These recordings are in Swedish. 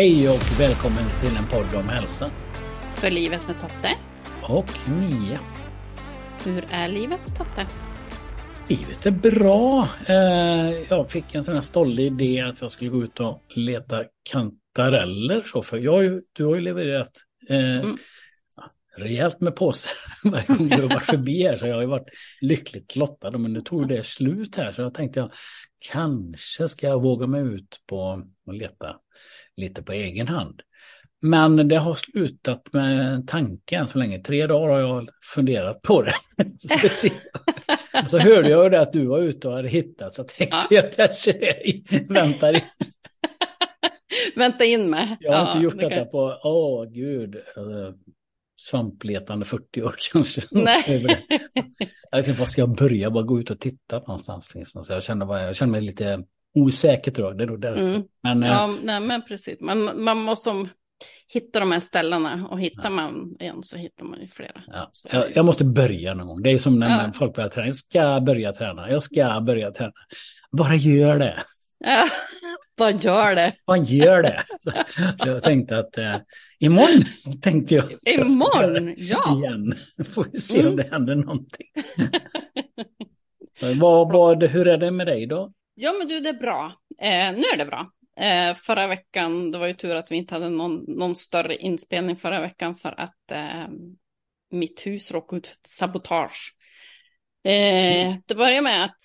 Hej och välkommen till en podd om hälsa. För livet med Totte. Och Mia. Hur är livet Totte? Livet är bra. Eh, jag fick en sån här stollig idé att jag skulle gå ut och leta kantareller. Så för jag, du har ju levererat eh, mm. rejält med påsar varje gång du har varit förbi här. Så jag har ju varit lyckligt lottad. Men nu tog det slut här så jag tänkte jag kanske ska jag våga mig ut på och leta lite på egen hand. Men det har slutat med tanken så länge. Tre dagar har jag funderat på det. så hörde jag det att du var ute och hade hittat så tänkte ja. jag kanske väntar in. Vänta in med. Jag har ja, inte gjort det detta på, åh oh, gud, svampletande 40 år kanske. Nej. jag vet inte, var ska jag börja? Bara gå ut och titta någonstans. Så jag, bara, jag känner mig lite osäker tror jag. Det är nog därför. Mm. Men, ja, äh, nej, men precis. Man, man måste hitta de här ställena och hittar ja. man en så hittar man ju flera. Ja. Jag, jag, måste börja någon gång. Det är som när ja. folk börjar träna. Jag ska börja träna. Jag ska börja träna. Bara gör det. Ja, bara gör det. Bara gör det. Så jag tänkte att eh, imorgon tänkte jag. Imorgon, ja. Igen. Får vi se mm. om det händer någonting. Så, vad, vad, hur är det med dig då? Ja, men du, det är bra. Eh, nu är det bra. Eh, förra veckan, det var ju tur att vi inte hade någon, någon större inspelning förra veckan för att eh, mitt hus råkade ut för sabotage. Eh, mm. Det började med att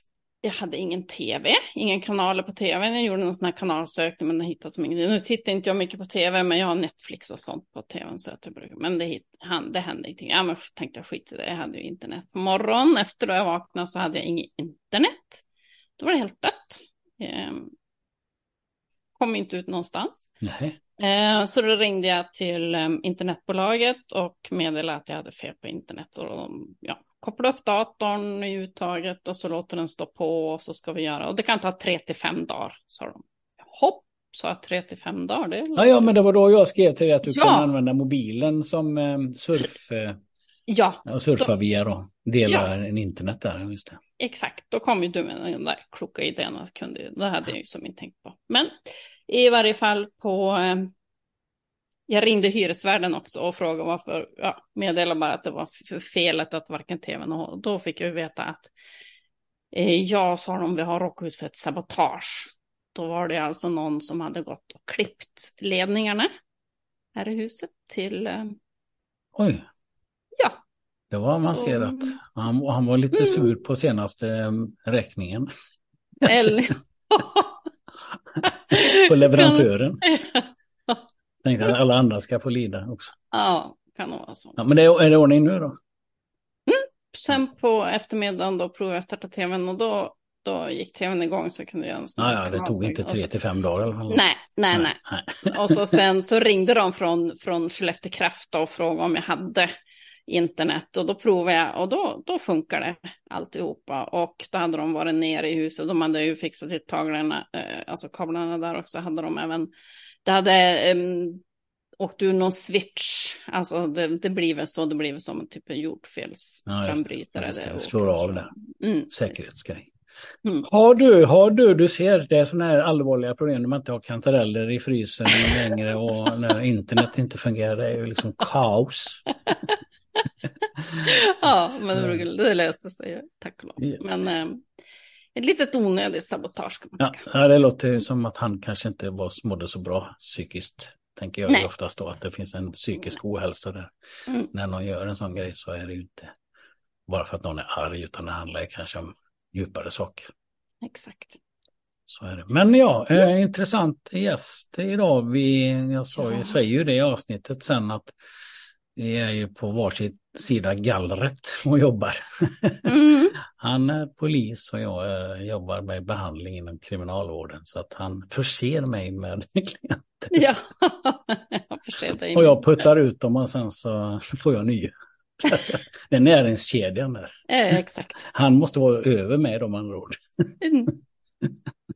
jag hade ingen tv, ingen kanaler på tv. Jag gjorde någon sån här kanalsökning men det hittade som ingenting. Nu tittar inte jag mycket på tv men jag har Netflix och sånt på tvn så jag brukar. Men det, det hände ingenting. Ja men tänkte jag skit i det. Jag hade ju internet på morgonen. Efter att jag vaknade så hade jag inget internet. Då var det helt dött. Eh, kom inte ut någonstans. Nej. Eh, så då ringde jag till eh, internetbolaget och meddelade att jag hade fel på internet. Och de ja, kopplade upp datorn i uttaget och så låter den stå på och så ska vi göra. Och det kan ta tre till fem dagar, sa de. Hopp, sa tre till fem dagar. Det ja, ja, men det var då jag skrev till dig att du ja. kan använda mobilen som eh, surf. Eh, ja. Och surfa då, via då. Dela ja. en internet där, just det. Exakt, då kom ju du med den där kloka idén att kunde, det hade jag ju som inte tänkt på. Men i varje fall på, eh, jag ringde hyresvärden också och frågade varför, ja, meddelade bara att det var felet att varken tvn och då fick jag veta att eh, ja, sa de, vi har råkat ut för ett sabotage. Då var det alltså någon som hade gått och klippt ledningarna här i huset till... Eh, Oj. Ja, det var avancerat. Så... Han, han var lite mm. sur på senaste um, räkningen. Eller... på leverantören. Tänkte att alla andra ska få lida också. Ja, kan nog vara så. Ja, men det är, är det ordning nu då? Mm. Sen på eftermiddagen då provade jag starta tvn och då, då gick tvn igång så kunde jag... Ja, ja, det tog inte tre till fem dagar i alla fall. Nej, nej, nej. nej. och så sen så ringde de från, från Skellefteå Kraft och frågade om jag hade internet och då provade jag och då, då funkar det alltihopa. Och då hade de varit nere i huset, de hade ju fixat till taglarna, eh, alltså kablarna där också, hade de även, det hade um, åkt ur någon switch, alltså det, det blir väl så, det blir väl som en typ av jordfelsströmbrytare. Ja, det slår av det, mm, säkerhetsgrej. Mm. Har du, har du, du ser det är sådana här allvarliga problem när man inte har kantareller i frysen längre och när internet inte fungerar, det är ju liksom kaos. ja, men det, det löste sig tack och lov. Men eh, ett litet onödigt sabotage kan man tycka. Ja, det låter som att han kanske inte var, mådde så bra psykiskt. Tänker jag Nej. oftast då att det finns en psykisk ohälsa där. Mm. När någon gör en sån grej så är det ju inte bara för att någon är arg utan det handlar kanske om djupare saker. Exakt. Så är det. Men ja, eh, intressant gäst idag. Vi, jag sa, ja. säger ju det i avsnittet sen att vi är ju på varsin sida gallret och jobbar. Mm. han är polis och jag eh, jobbar med behandling inom kriminalvården så att han förser mig med klienter. Ja, jag förser dig. Och jag puttar ut dem och sen så får jag nya. Det är näringskedjan där. Eh, exakt. Han måste vara över mig om andra ord. Mm.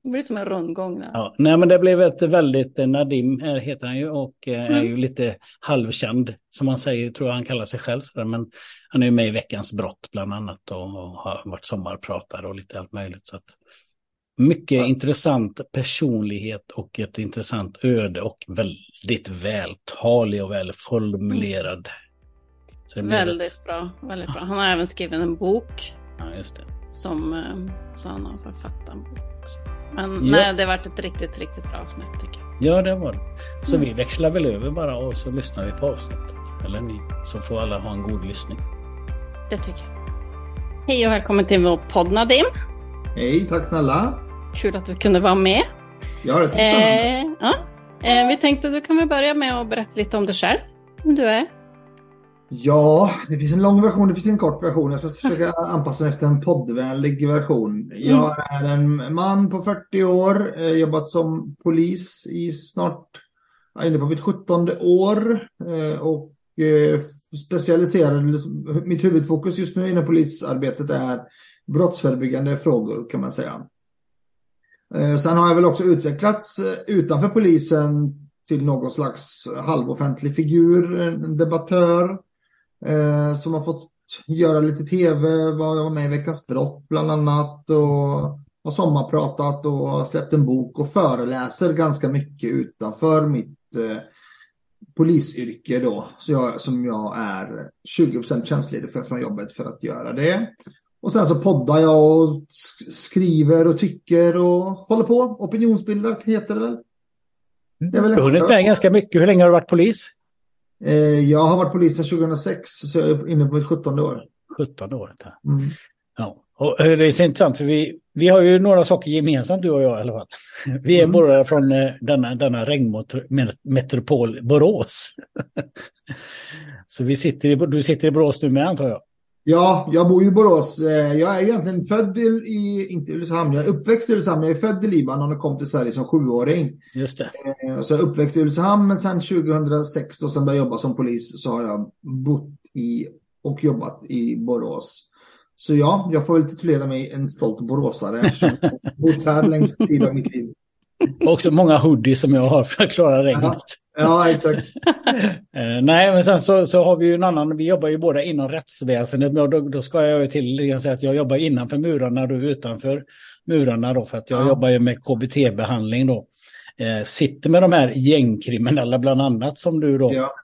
Det blir som en rundgång. Ja, nej, men det blev ett väldigt, eh, Nadim heter han ju och eh, mm. är ju lite halvkänd som man säger, tror jag han kallar sig själv. Men han är ju med i Veckans brott bland annat och, och har varit sommarpratare och lite allt möjligt. Så att, mycket ja. intressant personlighet och ett intressant öde och väldigt väldigt vältalig och välformulerad. Mm. Väldigt bra, väldigt bra. Han har även skrivit en bok. Ja, just det. Som, eh, så han har författat en bok. Men ja. nej, det har varit ett riktigt, riktigt bra avsnitt tycker jag. Ja, det var det. Så mm. vi växlar väl över bara och så lyssnar vi på avsnittet. Eller ni, så får alla ha en god lyssning. Det tycker jag. Hej och välkommen till vår podd Nadim. Hej, tack snälla. Kul att du kunde vara med. Ja, det ska bli spännande. Eh, ja. eh, vi tänkte att du kan väl börja med att berätta lite om dig själv. Vem du är. Ja, det finns en lång version, det finns en kort version. Jag ska försöka anpassa mig efter en poddvänlig version. Jag mm. är en man på 40 år, eh, jobbat som polis i snart, jag är inne på mitt 17 år eh, och eh, specialiserad, mitt huvudfokus just nu inom polisarbetet är brottsförebyggande frågor kan man säga. Sen har jag väl också utvecklats utanför polisen till någon slags halvoffentlig figur, en debattör eh, som har fått göra lite tv, var, var med i Veckans brott bland annat och har sommarpratat och släppt en bok och föreläser ganska mycket utanför mitt eh, polisyrke då, så jag, som jag är 20% tjänstledig för från jobbet för att göra det. Och sen så poddar jag och skriver och tycker och håller på. Opinionsbildar heter det väl. Det är väl du har hunnit med ganska mycket. Hur länge har du varit polis? Eh, jag har varit polis sedan 2006, så jag är inne på mitt 17 år. 17 året. Mm. Ja. Och eh, det är så intressant för vi, vi har ju några saker gemensamt du och jag i alla fall. Vi är mm. båda från eh, denna, denna regnmetropol Borås. så vi sitter i, du sitter i Borås nu med antar jag? Ja, jag bor i Borås. Eh, jag är egentligen född i, inte Ulricehamn, jag är uppväxt i Ulricehamn. Jag är född i Libanon och kom till Sverige som sjuåring. Just det. Eh, så jag är uppväxt i Ulricehamn, men sedan 2006 och sen började jag jobba som polis så har jag bott i och jobbat i Borås. Så ja, jag får väl titulera mig en stolt boråsare eftersom jag har bott här längst tid av mitt liv. Också många hoodies som jag har för att klara regnet. Ja, exakt. eh, nej, men sen så, så har vi ju en annan, vi jobbar ju båda inom rättsväsendet. Men då, då ska jag ju till säga att jag jobbar innanför murarna och utanför murarna då. För att jag ja. jobbar ju med KBT-behandling då. Eh, sitter med de här gängkriminella bland annat som du då. Ja.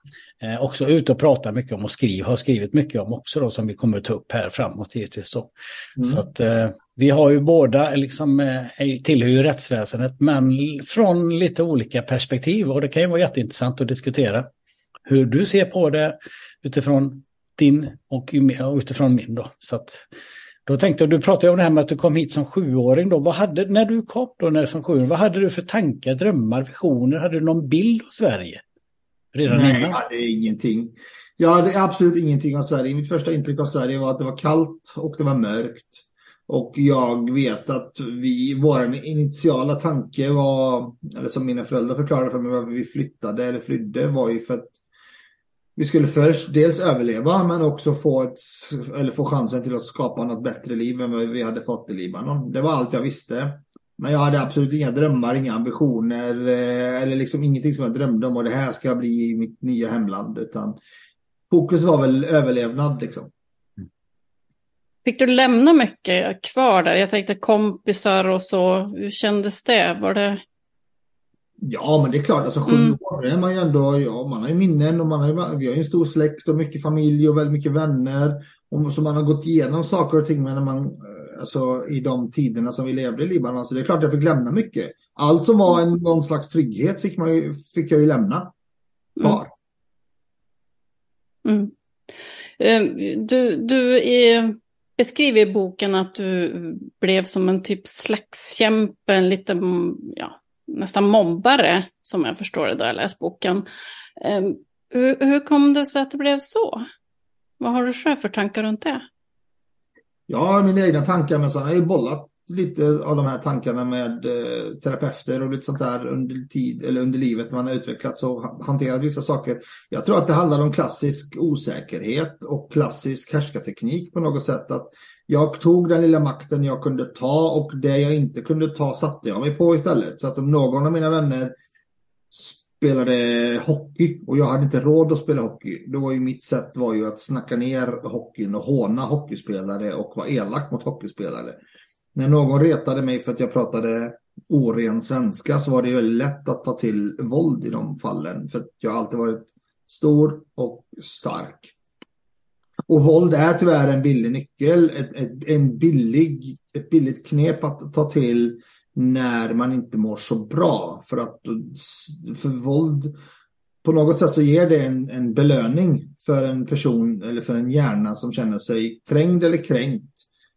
Eh, också ute och pratar mycket om och skriver, har skrivit mycket om också då som vi kommer att ta upp här framåt givetvis då. Mm. Så att eh, vi har ju båda, liksom, eh, tillhör ju rättsväsendet, men från lite olika perspektiv. Och det kan ju vara jätteintressant att diskutera hur du ser på det utifrån din och utifrån min. Då. Så att, då tänkte jag, du pratade om det här med att du kom hit som sjuåring. Då. Vad hade, när du kom då när som sjuåring, vad hade du för tankar, drömmar, visioner? Hade du någon bild av Sverige? Redan Nej, innan? jag hade ingenting. Jag hade absolut ingenting av Sverige. Mitt första intryck av Sverige var att det var kallt och det var mörkt. Och jag vet att vi, vår initiala tanke var, eller som mina föräldrar förklarade för mig varför vi flyttade eller flydde, var ju för att vi skulle först dels överleva men också få, ett, eller få chansen till att skapa något bättre liv än vad vi hade fått i Libanon. Det var allt jag visste. Men jag hade absolut inga drömmar, inga ambitioner eh, eller liksom ingenting som jag drömde om och det här ska bli mitt nya hemland. Utan fokus var väl överlevnad liksom. Fick du lämna mycket kvar där? Jag tänkte kompisar och så. Hur kändes det? Var det? Ja, men det är klart, alltså sju mm. år är man ju ändå, ja, man har ju minnen och man har ju, vi har ju en stor släkt och mycket familj och väldigt mycket vänner. Och så man har gått igenom saker och ting med när man, alltså i de tiderna som vi levde i Libanon. Så det är klart jag fick lämna mycket. Allt som var en, någon slags trygghet fick, man ju, fick jag ju lämna kvar. Mm. Mm. Du, du är beskriver i boken att du blev som en typ slagskämpe, en lite, ja, nästan mobbare, som jag förstår det då jag läst boken. Ehm, hur, hur kom det sig att det blev så? Vad har du själv för tankar runt det? Jag har mina egna tankar, men sen har jag ju bollat lite av de här tankarna med eh, terapeuter och lite sånt där under tid eller under livet när man har utvecklats och hanterat vissa saker. Jag tror att det handlar om klassisk osäkerhet och klassisk härskarteknik på något sätt. Att jag tog den lilla makten jag kunde ta och det jag inte kunde ta satte jag mig på istället. Så att om någon av mina vänner spelade hockey och jag hade inte råd att spela hockey. Då var ju mitt sätt var ju att snacka ner hockeyn och håna hockeyspelare och vara elak mot hockeyspelare när någon retade mig för att jag pratade oren svenska så var det ju lätt att ta till våld i de fallen. För jag har alltid varit stor och stark. Och våld är tyvärr en billig nyckel, ett, ett, en billig, ett billigt knep att ta till när man inte mår så bra. För att för våld, på något sätt så ger det en, en belöning för en person eller för en hjärna som känner sig trängd eller kränkt.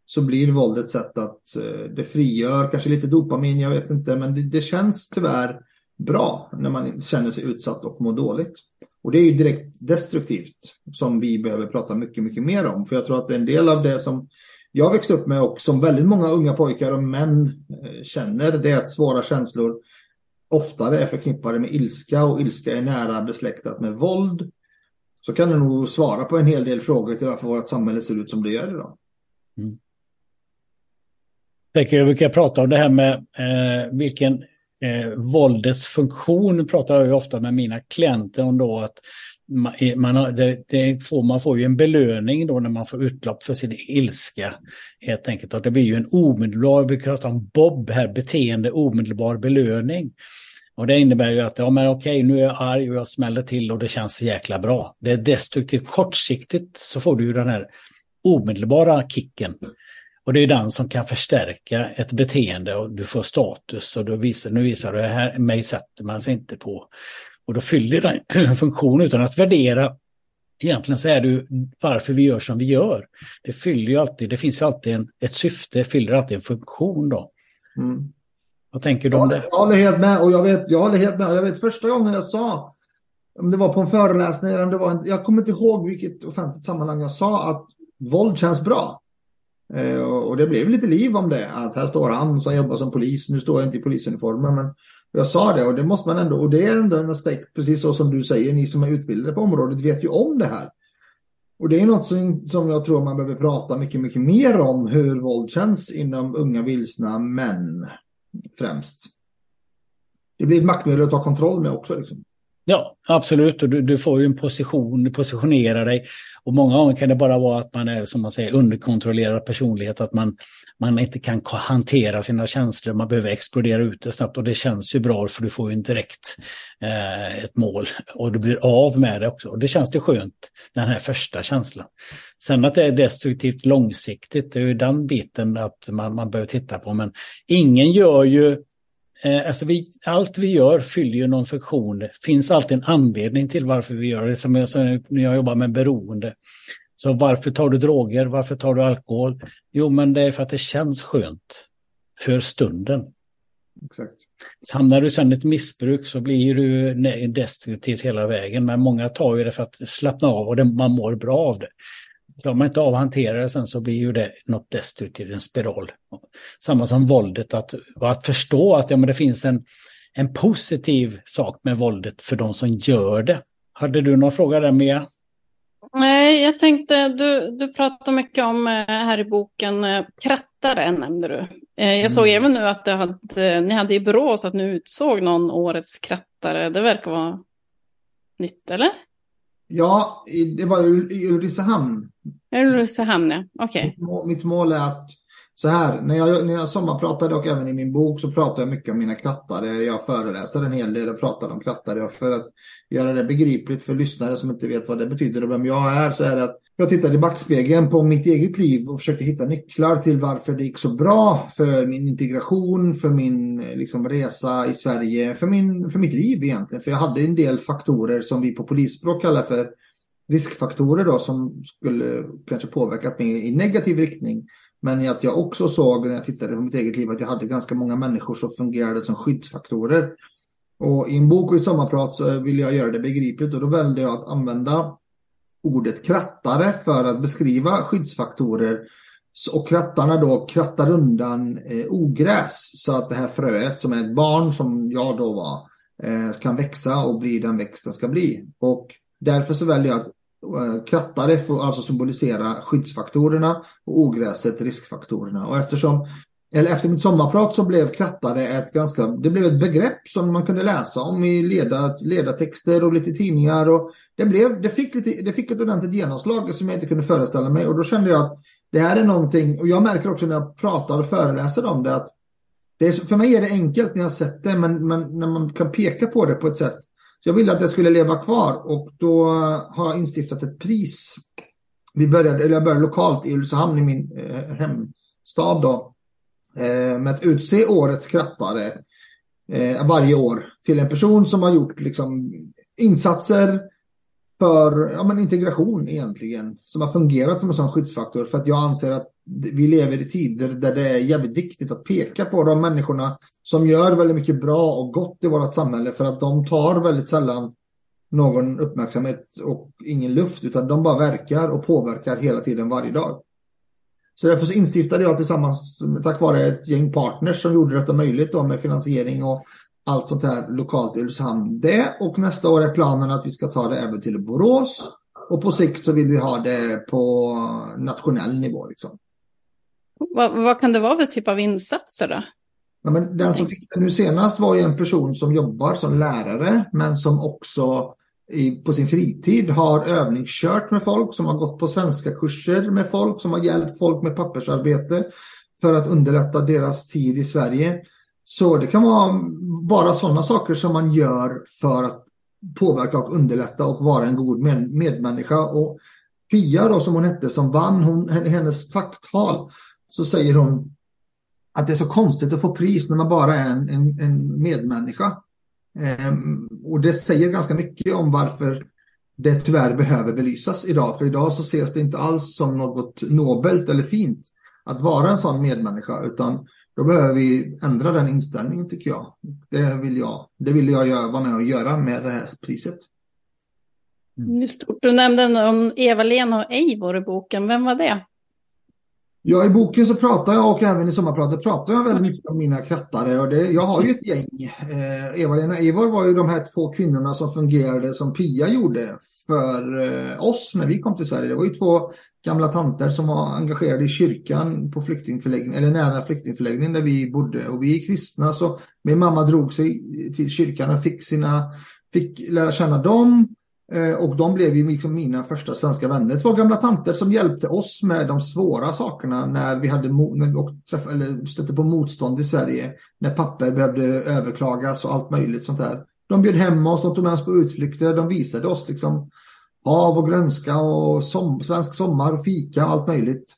Så blir våld ett sätt att eh, det frigör kanske lite dopamin, jag vet inte, men det, det känns tyvärr bra när man känner sig utsatt och mår dåligt. Och det är ju direkt destruktivt som vi behöver prata mycket, mycket mer om. För jag tror att en del av det som jag växte upp med och som väldigt många unga pojkar och män eh, känner, det är att svåra känslor oftare är förknippade med ilska och ilska är nära besläktat med våld. Så kan du nog svara på en hel del frågor till varför vårt samhälle ser ut som det gör idag. Mm. Jag brukar prata om det här med eh, vilken eh, våldets funktion pratar jag ofta med mina klienter om då att man, har, det, det får, man får ju en belöning då när man får utlopp för sin ilska. Helt enkelt. Och det blir ju en omedelbar, vi pratar om Bob här, beteende omedelbar belöning. Och det innebär ju att, ja men okej, nu är jag arg och jag smäller till och det känns jäkla bra. Det är destruktivt. Kortsiktigt så får du ju den här omedelbara kicken. Och det är den som kan förstärka ett beteende och du får status och då visar, nu visar du här, mig sätter man sig inte på. Och då fyller den en funktion utan att värdera. Egentligen så är det varför vi gör som vi gör. Det fyller ju alltid, det finns ju alltid en, ett syfte, fyller alltid en funktion då. Mm. Vad tänker du om det? Jag håller helt med och jag vet, jag håller helt med. Jag vet första gången jag sa, om det var på en föreläsning eller om det var en, jag kommer inte ihåg vilket offentligt sammanhang jag sa att våld känns bra. Eh, och det blev lite liv om det. Att här står han som jobbar som polis. Nu står jag inte i polisuniformen. Men jag sa det och det måste man ändå. Och det är ändå en aspekt, precis så som du säger. Ni som är utbildade på området vet ju om det här. Och det är något som, som jag tror man behöver prata mycket, mycket mer om. Hur våld känns inom unga vilsna män främst. Det blir ett maktmedel att ta kontroll med också. Liksom. Ja, absolut. Och du, du, får ju en position, du positionerar dig. Och många gånger kan det bara vara att man är, som man säger, underkontrollerad personlighet. Att man, man inte kan hantera sina känslor. Man behöver explodera ut det snabbt. Och det känns ju bra för du får ju en direkt eh, ett mål. Och du blir av med det också. Och det känns det skönt, den här första känslan. Sen att det är destruktivt långsiktigt, det är ju den biten att man, man behöver titta på. Men ingen gör ju Eh, alltså vi, allt vi gör fyller ju någon funktion. Det finns alltid en anledning till varför vi gör det. Som jag, som när jag jobbar med beroende. Så varför tar du droger? Varför tar du alkohol? Jo, men det är för att det känns skönt. För stunden. Exakt. Hamnar du sen i ett missbruk så blir du destruktivt hela vägen. Men många tar ju det för att slappna av och det, man mår bra av det. Klarar man inte av att hantera det sen så blir ju det något destruktivt, en spiral. Samma som våldet, att, att förstå att ja, men det finns en, en positiv sak med våldet för de som gör det. Hade du någon fråga där Mia? Nej, jag tänkte, du, du pratar mycket om eh, här i boken eh, krattare nämnde du. Eh, jag såg mm. även nu att hade, ni hade i Borås att nu utsåg någon årets krattare. Det verkar vara nytt, eller? Ja, det var Ulricehamn. Ulricehamn, ja. Okej. Okay. Mitt, mål är att så här, när jag, när jag sommarpratade och även i min bok så pratar jag mycket om mina krattare. Jag föreläser en hel del och pratar om krattare. För att göra det begripligt för lyssnare som inte vet vad det betyder och vem jag är så är det att jag tittade i backspegeln på mitt eget liv och försökte hitta nycklar till varför det gick så bra för min integration, för min liksom, resa i Sverige, för, min, för mitt liv egentligen. För jag hade en del faktorer som vi på polisspråk kallar för riskfaktorer då som skulle kanske påverkat mig i negativ riktning. Men att jag också såg när jag tittade på mitt eget liv att jag hade ganska många människor som fungerade som skyddsfaktorer. Och i en bok och i sommarprat så ville jag göra det begripligt och då valde jag att använda ordet krattare för att beskriva skyddsfaktorer. Och krattarna då krattar undan eh, ogräs så att det här fröet som är ett barn som jag då var eh, kan växa och bli den växt den ska bli. Och därför så väljer jag att Eh, får alltså symbolisera skyddsfaktorerna och ogräset riskfaktorerna. Och eftersom eller efter mitt sommarprat så blev krattare ett ganska, det blev ett begrepp som man kunde läsa om i leda, ledartexter och lite tidningar. Och det, blev, det, fick lite, det fick ett ordentligt genomslag som jag inte kunde föreställa mig. Och då kände jag att det här är någonting, och jag märker också när jag pratar och föreläser om det, att Det är, för mig är det enkelt när jag sett det, men, men när man kan peka på det på ett sätt. Så jag ville att det skulle leva kvar och då har jag instiftat ett pris. Vi började, eller jag började lokalt i Ulricehamn i min eh, hemstad då. Eh, med att utse årets skrattare eh, varje år till en person som har gjort liksom, insatser för ja, men integration egentligen. Som har fungerat som en sån skyddsfaktor. För att jag anser att vi lever i tider där det är jävligt viktigt att peka på de människorna som gör väldigt mycket bra och gott i vårt samhälle. För att de tar väldigt sällan någon uppmärksamhet och ingen luft. Utan de bara verkar och påverkar hela tiden varje dag. Så därför så instiftade jag tillsammans, tack vare ett gäng partners som gjorde detta möjligt då med finansiering och allt sånt här lokalt i Ulricehamn. Det och nästa år är planen att vi ska ta det även till Borås. Och på sikt så vill vi ha det på nationell nivå. Liksom. Vad, vad kan det vara för typ av insatser då? Ja, men den som fick det nu senast var ju en person som jobbar som lärare men som också i, på sin fritid har övningskört med folk som har gått på svenska kurser med folk som har hjälpt folk med pappersarbete för att underlätta deras tid i Sverige. Så det kan vara bara sådana saker som man gör för att påverka och underlätta och vara en god med medmänniska. Och Pia då som hon hette som vann hon, hennes tacktal så säger hon att det är så konstigt att få pris när man bara är en, en, en medmänniska. Ehm, och det säger ganska mycket om varför det tyvärr behöver belysas idag. För idag så ses det inte alls som något nobelt eller fint att vara en sån medmänniska utan då behöver vi ändra den inställningen tycker jag. Det vill jag, det vill jag göra, vara med och göra med det här priset. Mm. Du nämnde om Eva-Lena och Eivor i boken. Vem var det? Ja, i boken så pratar jag och även i sommarpratet pratar jag väldigt mycket om mina krattare. Och det, jag har ju ett gäng. Eh, Eva-Lena Eivor var ju de här två kvinnorna som fungerade som Pia gjorde för eh, oss när vi kom till Sverige. Det var ju två gamla tanter som var engagerade i kyrkan på flyktingförläggning, eller nära flyktingförläggningen där vi bodde. Och vi är kristna så min mamma drog sig till kyrkan och fick, sina, fick lära känna dem. Eh, och de blev ju liksom mina första svenska vänner. Två gamla tanter som hjälpte oss med de svåra sakerna när vi hade när vi träff, eller stötte på motstånd i Sverige. När papper behövde överklagas och allt möjligt sånt där. De bjöd hem oss, de tog med oss på utflykter, de visade oss liksom hav och grönska och som, svensk sommar och fika och allt möjligt.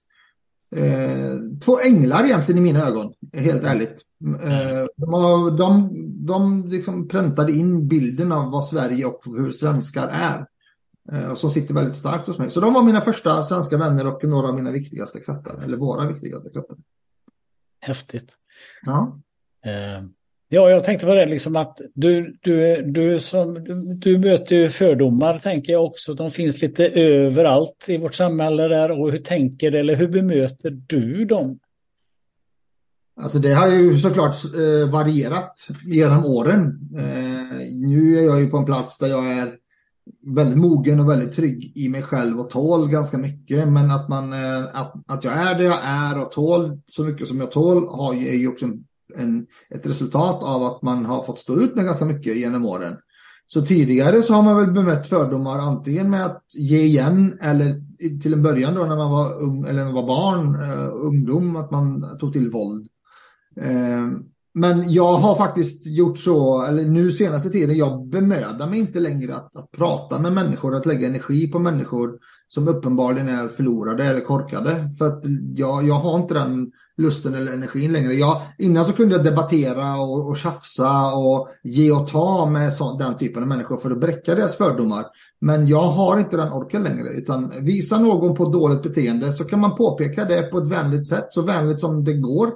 Eh, två änglar egentligen i mina ögon, helt ärligt. Eh, de, de, de liksom präntade in bilden av vad Sverige och hur svenskar är. Eh, som sitter väldigt starkt hos mig. Så de var mina första svenska vänner och några av mina viktigaste krattare. Eller våra viktigaste krattare. Häftigt. Ja. Ja, jag tänkte på det liksom att du, du, du, som, du, du möter ju fördomar tänker jag också. De finns lite överallt i vårt samhälle där. Och hur tänker du eller hur bemöter du dem? Alltså det har ju såklart eh, varierat genom åren. Eh, nu är jag ju på en plats där jag är väldigt mogen och väldigt trygg i mig själv och tål ganska mycket. Men att, man, eh, att, att jag är det jag är och tål så mycket som jag tål har ju, är ju också en, en, ett resultat av att man har fått stå ut med ganska mycket genom åren. Så tidigare så har man väl bemött fördomar antingen med att ge igen eller till en början då när man var ung eller när man var barn, eh, ungdom, att man tog till våld. Eh, men jag har faktiskt gjort så, eller nu senaste tiden, jag bemödar mig inte längre att, att prata med människor, att lägga energi på människor som uppenbarligen är förlorade eller korkade. För att jag, jag har inte den lusten eller energin längre. Jag, innan så kunde jag debattera och, och tjafsa och ge och ta med så, den typen av människor för att bräcka deras fördomar. Men jag har inte den orken längre, utan visa någon på dåligt beteende så kan man påpeka det på ett vänligt sätt, så vänligt som det går.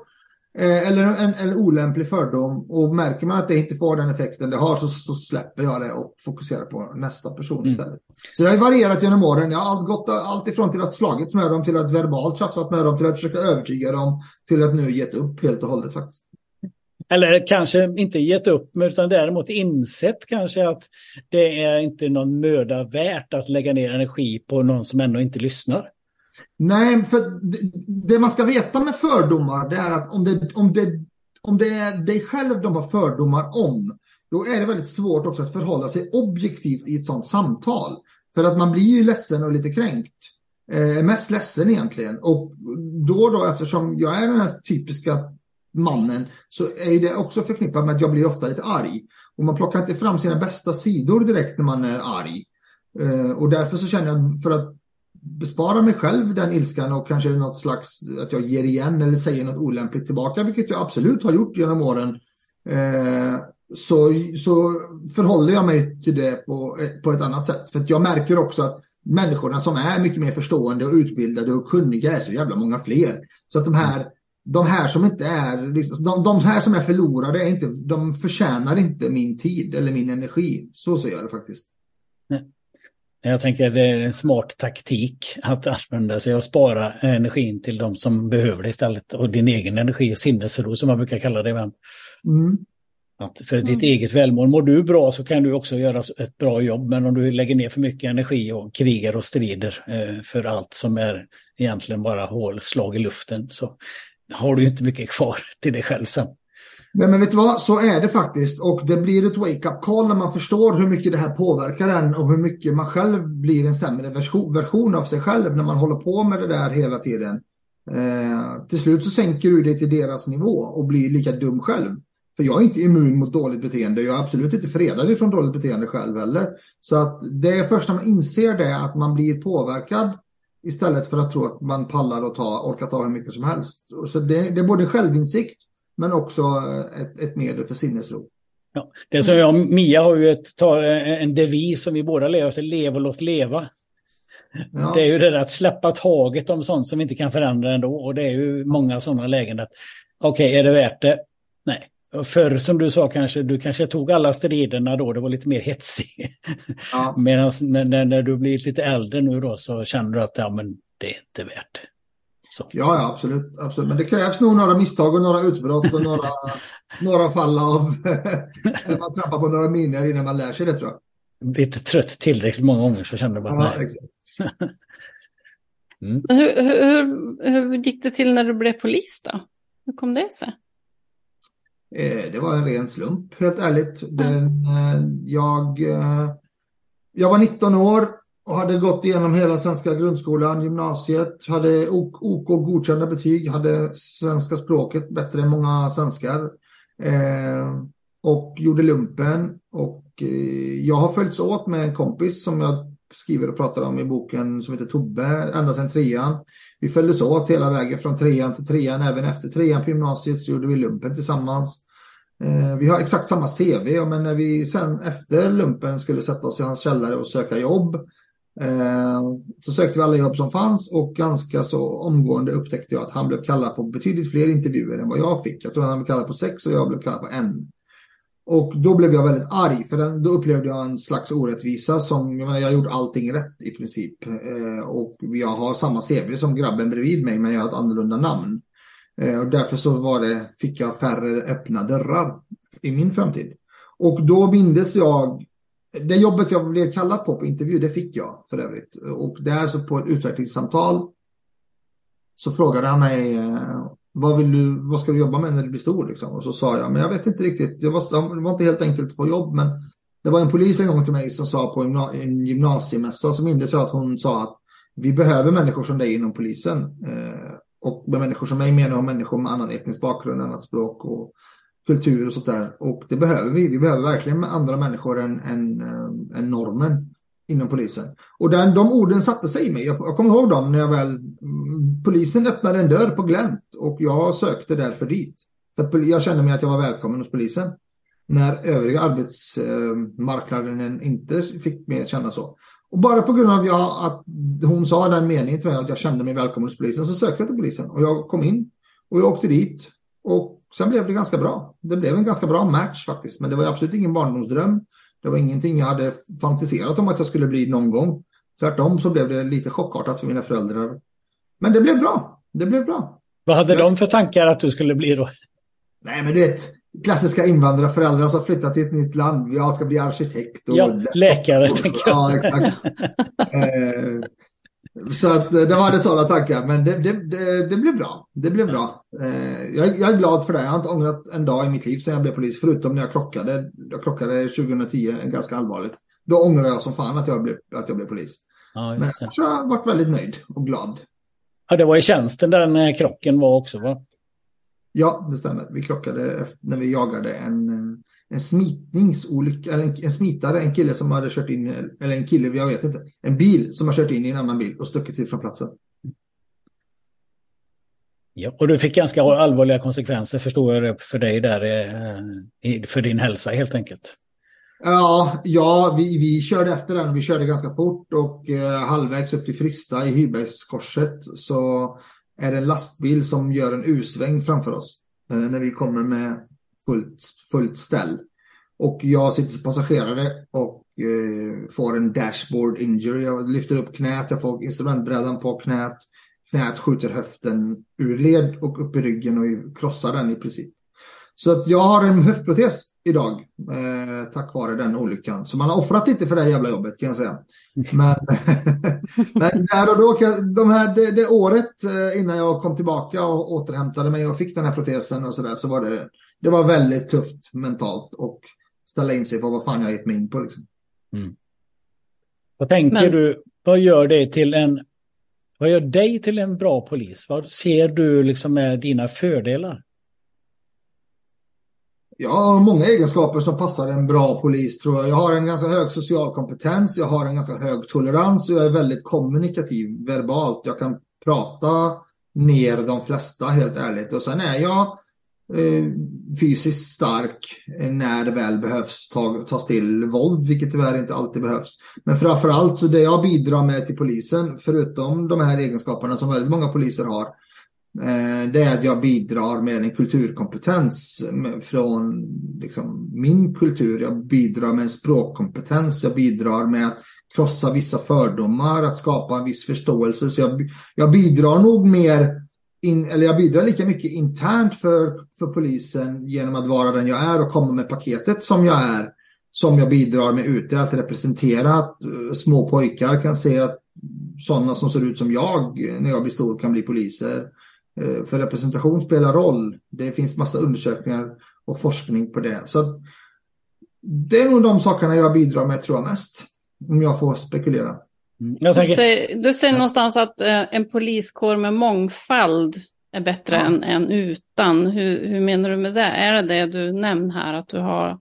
Eh, eller en, en olämplig fördom och märker man att det inte får den effekten det har så, så släpper jag det och fokuserar på nästa person mm. istället. Så det har varierat genom åren. Jag har gått allt ifrån till att slagits med dem till att verbalt tjafsat med dem till att försöka övertyga dem till att nu gett upp helt och hållet faktiskt. Eller kanske inte gett upp, utan däremot insett kanske att det är inte någon möda värt att lägga ner energi på någon som ändå inte lyssnar. Nej, för det, man ska veta med fördomar det är att om det, om, det, om det är dig själv de har fördomar om, då är det väldigt svårt också att förhålla sig objektivt i ett sånt samtal. För att man blir ju ledsen och lite kränkt. Eh, mest ledsen egentligen. Och då då eftersom jag är den här typiska mannen så är det också förknippat med att jag blir ofta lite arg. Och man plockar inte fram sina bästa sidor direkt när man är arg. Eh, och därför så känner jag för att bespara mig själv den ilskan och kanske något slags att jag ger igen eller säger något olämpligt tillbaka, vilket jag absolut har gjort genom åren. Eh, så, så förhåller jag mig till det på, på ett annat sätt. För att jag märker också att människorna som är mycket mer förstående och utbildade och kunniga är så jävla många fler. Så att de här, de här som inte är, liksom, de, de här som är förlorade, är inte, de förtjänar inte min tid eller min energi. Så ser jag det faktiskt. Jag tänker att det är en smart taktik att använda sig och spara energin till de som behöver det istället. Och din egen energi och sinnesro som man brukar kalla det. Mm. Att för ditt mm. eget välmående, mår du bra så kan du också göra ett bra jobb. Men om du lägger ner för mycket energi och krigar och strider eh, för allt som är egentligen bara hålslag i luften så har du inte mycket kvar till dig själv sen. Nej, men vet du vad, så är det faktiskt. Och det blir ett wake-up call när man förstår hur mycket det här påverkar en och hur mycket man själv blir en sämre version av sig själv när man håller på med det där hela tiden. Eh, till slut så sänker du dig till deras nivå och blir lika dum själv. För jag är inte immun mot dåligt beteende. Jag är absolut inte fredad ifrån dåligt beteende själv heller. Så att det är först när man inser det att man blir påverkad istället för att tro att man pallar och ta, orkar ta hur mycket som helst. Så det, det är både självinsikt men också ett, ett medel för sinnesro. Ja, det som jag Mia har ju ett, en devis som vi båda lever efter, lev och låt leva. Ja. Det är ju det där att släppa taget om sånt som vi inte kan förändra ändå. Och det är ju många sådana lägen att okej, okay, är det värt det? Nej. Förr som du sa kanske, du kanske tog alla striderna då, det var lite mer hetsig. Ja. Medan när, när, du blir lite äldre nu då så känner du att ja, men det är inte värt. Så. Ja, ja, absolut, absolut. Men det krävs nog några misstag och några utbrott och några, några fall av... man trampar på några miner innan man lär sig det tror jag. Lite trött tillräckligt många gånger så kände jag bara ja, nej. mm. hur, hur, hur gick det till när du blev polis då? Hur kom det sig? Eh, det var en ren slump, helt ärligt. Den, eh, jag, eh, jag var 19 år hade gått igenom hela svenska grundskolan, gymnasiet, hade OK, OK godkända betyg, hade svenska språket bättre än många svenskar. Eh, och gjorde lumpen. Och eh, jag har följts åt med en kompis som jag skriver och pratar om i boken som heter Tobbe, ända sedan trean. Vi följdes åt hela vägen från trean till trean, även efter trean på gymnasiet så gjorde vi lumpen tillsammans. Eh, vi har exakt samma CV, men när vi sen efter lumpen skulle sätta oss i hans källare och söka jobb Eh, så sökte vi alla jobb som fanns och ganska så omgående upptäckte jag att han blev kallad på betydligt fler intervjuer än vad jag fick. Jag tror han blev kallad på sex och jag blev kallad på en. Och då blev jag väldigt arg för den, då upplevde jag en slags orättvisa som, jag menar jag har gjort allting rätt i princip. Eh, och jag har samma CV som grabben bredvid mig men jag har ett annorlunda namn. Eh, och därför så var det, fick jag färre öppna dörrar i min framtid. Och då mindes jag det jobbet jag blev kallad på på intervju, det fick jag för övrigt. Och där så på ett utvecklingssamtal så frågade han mig eh, vad, vill du, vad ska du jobba med när du blir stor? Liksom? Och så sa jag, men jag vet inte riktigt. Det var, det var inte helt enkelt att få jobb, men det var en polis en gång till mig som sa på en gymnasiemässa så mindes jag att hon sa att vi behöver människor som dig inom polisen. Eh, och med människor som mig menar jag människor med annan etnisk bakgrund, annat språk och kultur och sånt där. Och det behöver vi. Vi behöver verkligen andra människor än, än, äh, än normen inom polisen. Och den, de orden satte sig i mig. Jag, jag kommer ihåg dem när jag väl... Mm, polisen öppnade en dörr på glänt och jag sökte därför dit. För att jag kände mig att jag var välkommen hos polisen. När övriga arbetsmarknaden eh, inte fick mig att känna så. Och bara på grund av jag, att hon sa den meningen till mig att jag kände mig välkommen hos polisen så sökte jag till polisen. Och jag kom in och jag åkte dit. Och sen blev det ganska bra. Det blev en ganska bra match faktiskt, men det var absolut ingen barndomsdröm. Det var ingenting jag hade fantiserat om att jag skulle bli någon gång. Tvärtom så blev det lite chockartat för mina föräldrar. Men det blev bra. Det blev bra. Vad hade de för tankar att du skulle bli då? Nej, men du vet, klassiska invandrarföräldrar som flyttat till ett nytt land. Jag ska bli arkitekt. Och ja, läkare, tänker jag. Ja, exakt. eh, så att eh, det var det sådana tankar, men det, det, det, det, blev bra. Det blev bra. Eh, jag, jag, är glad för det. Jag har inte ångrat en dag i mitt liv sedan jag blev polis, förutom när jag krockade. Jag krockade 2010, ganska allvarligt. Då ångrar jag som fan att jag blev, att jag blev polis. Ja, men jag har varit väldigt nöjd och glad. Ja, det var i tjänsten den krocken var också va? Ja, det stämmer. Vi krockade när vi jagade en, en smitningsolycka, eller en, en smitare, en kille som hade kört in, eller en kille, jag vet inte, en bil som har kört in i en annan bil och stuckit till från platsen. Ja, och du fick ganska allvarliga konsekvenser förstår jag för dig där, eh, för din hälsa helt enkelt. Ja, ja vi, vi körde efter den. Vi körde ganska fort och eh, halvvägs upp till Frista i Hybergskorset så är det en lastbil som gör en U-sväng framför oss eh, när vi kommer med fullt, fullt ställ. Och jag sitter som passagerare och eh, får en dashboard injury. Jag lyfter upp knät, jag får instrumentbrädan på knät. Knät skjuter höften ur led och upp i ryggen och krossar den i princip. Så att jag har en höftprotes idag eh, tack vare den olyckan. Så man har offrat lite för det här jävla jobbet kan jag säga. Men, men där och då, de här, det, det, året eh, innan jag kom tillbaka och återhämtade mig och fick den här protesen och sådär så var det, det var väldigt tufft mentalt och ställa in sig på vad fan jag gett mig in på. Liksom. Mm. Vad tänker men... du, vad gör det till en vad gör dig till en bra polis? Vad ser du liksom med dina fördelar? Jag har många egenskaper som passar en bra polis tror jag. Jag har en ganska hög social kompetens, jag har en ganska hög tolerans och jag är väldigt kommunikativ verbalt. Jag kan prata ner de flesta helt ärligt. Och sen är jag eh, fysiskt stark när det väl behövs ta, tas till våld, vilket tyvärr inte alltid behövs. Men framförallt så det jag bidrar med till polisen, förutom de här egenskaperna som väldigt många poliser har, Eh, Eh, det är att jag bidrar med en kulturkompetens från liksom, min kultur. Jag bidrar med en språkkompetens. Jag bidrar med att krossa vissa fördomar, att skapa en viss förståelse. Så jag, jag bidrar nog mer, in, eller jag bidrar lika mycket internt för, för polisen genom att vara den jag är och komma med paketet som jag är. Som jag bidrar med ute, att representera att uh, små pojkar kan se att sådana som ser ut som jag eh, när jag blir stor kan bli poliser. Eh, för representation spelar roll. Det finns massa undersökningar och forskning på det. Så att det är nog de sakerna jag bidrar med tror jag mest. Om jag får spekulera. Mm. Jag tänker... du, säger, du säger någonstans att eh, en poliskår med mångfald är bättre ja. än, än utan. Hur, hur menar du med det? Är det det du nämner här? Att du har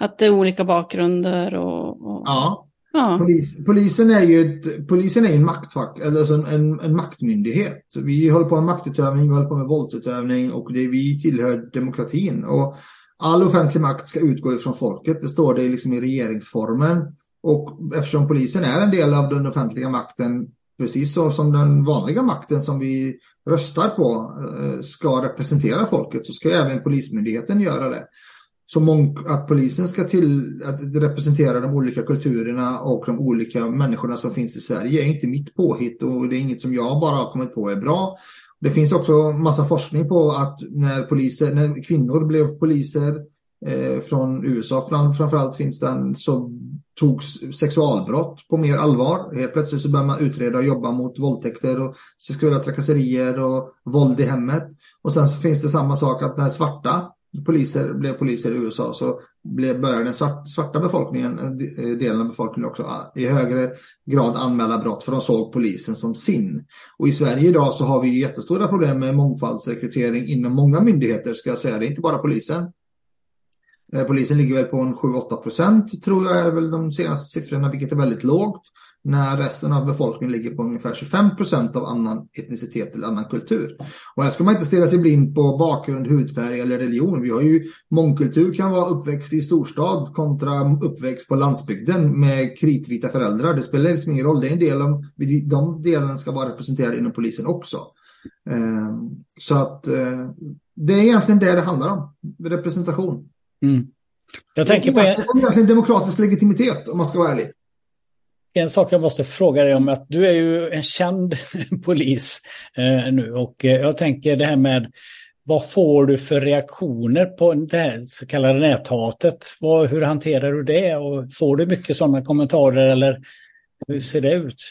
att det är olika bakgrunder och... och... Ja, Ja. Polis, polisen är ju ett, polisen är en maktfack, eller alltså en, en, en, maktmyndighet. Vi håller på med maktutövning, vi håller på med våldsutövning och det, vi tillhör demokratin. Och all offentlig makt ska utgå ifrån folket, det står det liksom i regeringsformen. Och eftersom polisen är en del av den offentliga makten, precis så som den vanliga makten som vi röstar på eh, ska representera folket, så ska även polismyndigheten göra det så att polisen ska till att representera de olika kulturerna och de olika människorna som finns i Sverige är inte mitt påhitt och det är inget som jag bara har kommit på är bra. Det finns också massa forskning på att när poliser, när kvinnor blev poliser eh, från USA fram, framförallt finns den så togs sexualbrott på mer allvar. Helt plötsligt så börjar man utreda och jobba mot våldtäkter och sexuella trakasserier och våld i hemmet. Och sen så finns det samma sak att när svarta poliser blev poliser i USA så blev, började den svart, svarta befolkningen, eh, eh, delen av befolkningen också ah, i högre grad anmäla brott för de såg polisen som sin. Och i Sverige idag så har vi jättestora problem med mångfaldsrekrytering inom många myndigheter ska jag säga. Det är inte bara polisen. Eh, polisen ligger väl på en 7-8 procent tror jag är väl de senaste siffrorna, vilket är väldigt lågt när resten av befolkningen ligger på ungefär 25 procent av annan etnicitet eller annan kultur. Och här ska man inte stirra sig blind på bakgrund, hudfärg eller religion. Vi har ju mångkultur kan vara uppväxt i storstad kontra uppväxt på landsbygden med kritvita föräldrar. Det spelar liksom ingen roll. Det är en del av, de delarna ska vara representerade inom polisen också. Ehm, så att eh, det är egentligen det det handlar om, representation. Mm. Jag tänker på... Det är egentligen demokratisk legitimitet om man ska vara ärlig en sak jag måste fråga dig om att du är ju en känd polis eh, nu och eh, jag tänker det här med vad får du för reaktioner på det här så kallade näthatet? Vad, hur hanterar du det och får du mycket sådana kommentarer eller hur ser det ut?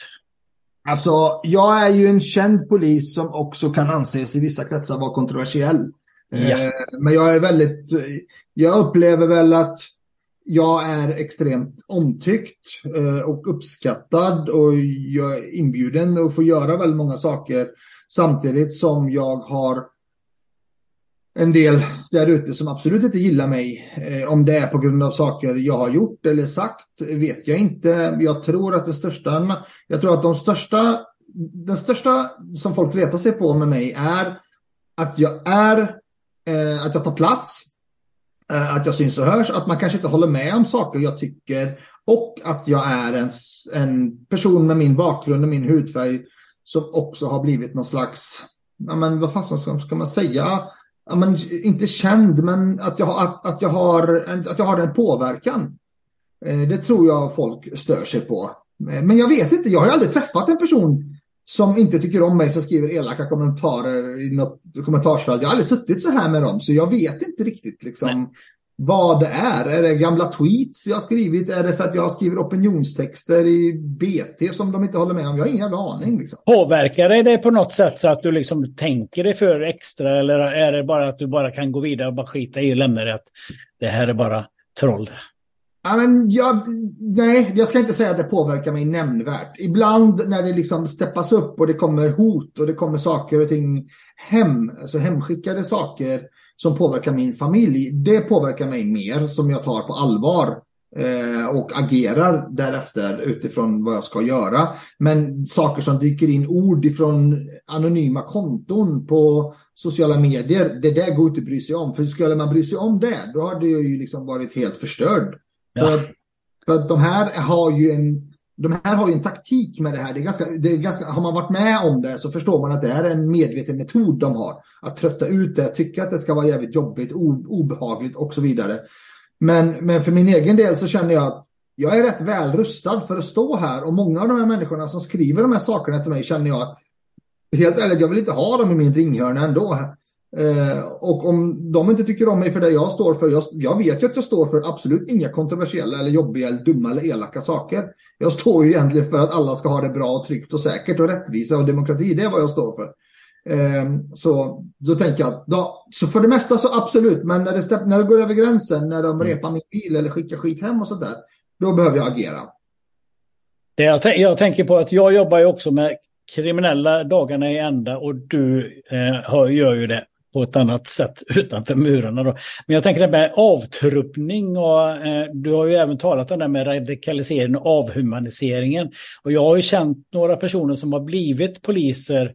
Alltså, jag är ju en känd polis som också kan anses i vissa kretsar vara kontroversiell. Ja. Eh, men jag är väldigt, jag upplever väl att jag är extremt omtyckt eh, och uppskattad och jag är inbjuden att få göra väldigt många saker samtidigt som jag har en del där ute som absolut inte gillar mig. Eh, om det är på grund av saker jag har gjort eller sagt vet jag inte. Jag tror att det största, jag tror att de största, den största som folk letar sig på med mig är att jag är, eh, att jag tar plats, Eh, att jag syns och hörs, att man kanske inte håller med om saker jag tycker och att jag är en, en person med min bakgrund och min hudfärg som också har blivit någon slags, ja men vad fasen ska man säga? ja, men, inte känd, men att jag, att, att, jag har, att jag har den påverkan. Eh, det tror jag folk stör sig på. Eh, men jag vet inte, jag har aldrig träffat en person som inte tycker om mig som skriver elaka kommentarer i något kommentarsfält. Jag har aldrig suttit så här med dem, så jag vet inte riktigt liksom vad det är. Är det gamla tweets jag har skrivit? Är det för att jag skriver opinionstexter i BT som de inte håller med om? Jag har ingen jävla aning. Liksom. Påverkar det dig på något sätt så att du liksom tänker dig för extra eller är det bara att du bara kan gå vidare och bara skita i och lämna det att det här är bara troll? Ja, men jag, nej, jag ska inte säga att det påverkar mig nämnvärt. Ibland när det liksom steppas upp och det kommer hot och det kommer saker och ting hem, alltså hemskickade saker som påverkar min familj, det påverkar mig mer som jag tar på allvar eh, och agerar därefter utifrån vad jag ska göra. Men saker som dyker in, ord ifrån anonyma konton på sociala medier, det där går inte att bry sig om. För skulle man bry sig om det, då hade jag ju liksom varit helt förstörd. Ja. För, för de här har ju en de här har ju en taktik med det här. Det är ganska, det är ganska, har man varit med om det så förstår man att det är en medveten metod de har. Att trötta ut det, tycka att det ska vara jävligt jobbigt, obehagligt och så vidare. Men, men för min egen del så känner jag att jag är rätt väl rustad för att stå här och många av de här människorna som skriver de här sakerna till mig känner jag att helt ärligt, jag vill inte ha dem i min ringhörna ändå. Eh, och om de inte tycker om mig för det jag står för, jag, jag, vet ju att jag står för absolut inga kontroversiella eller jobbiga eller dumma eller elaka saker. Jag står ju egentligen för att alla ska ha det bra, tryggt och säkert och rättvisa och demokrati. Det är vad jag står för. Eh, så då tänker jag, då, så för det mesta så absolut, men när det, när det går över gränsen, när de mm. repar min bil eller skickar skit hem och sådär, då behöver jag agera. Det jag, jag tänker på att jag jobbar ju också med kriminella dagarna i ända och du eh, gör ju det på ett annat sätt utanför murarna. Då. Men jag tänker det med avtruppning och eh, du har ju även talat om det med radikalisering och avhumaniseringen. Och jag har ju känt några personer som har blivit poliser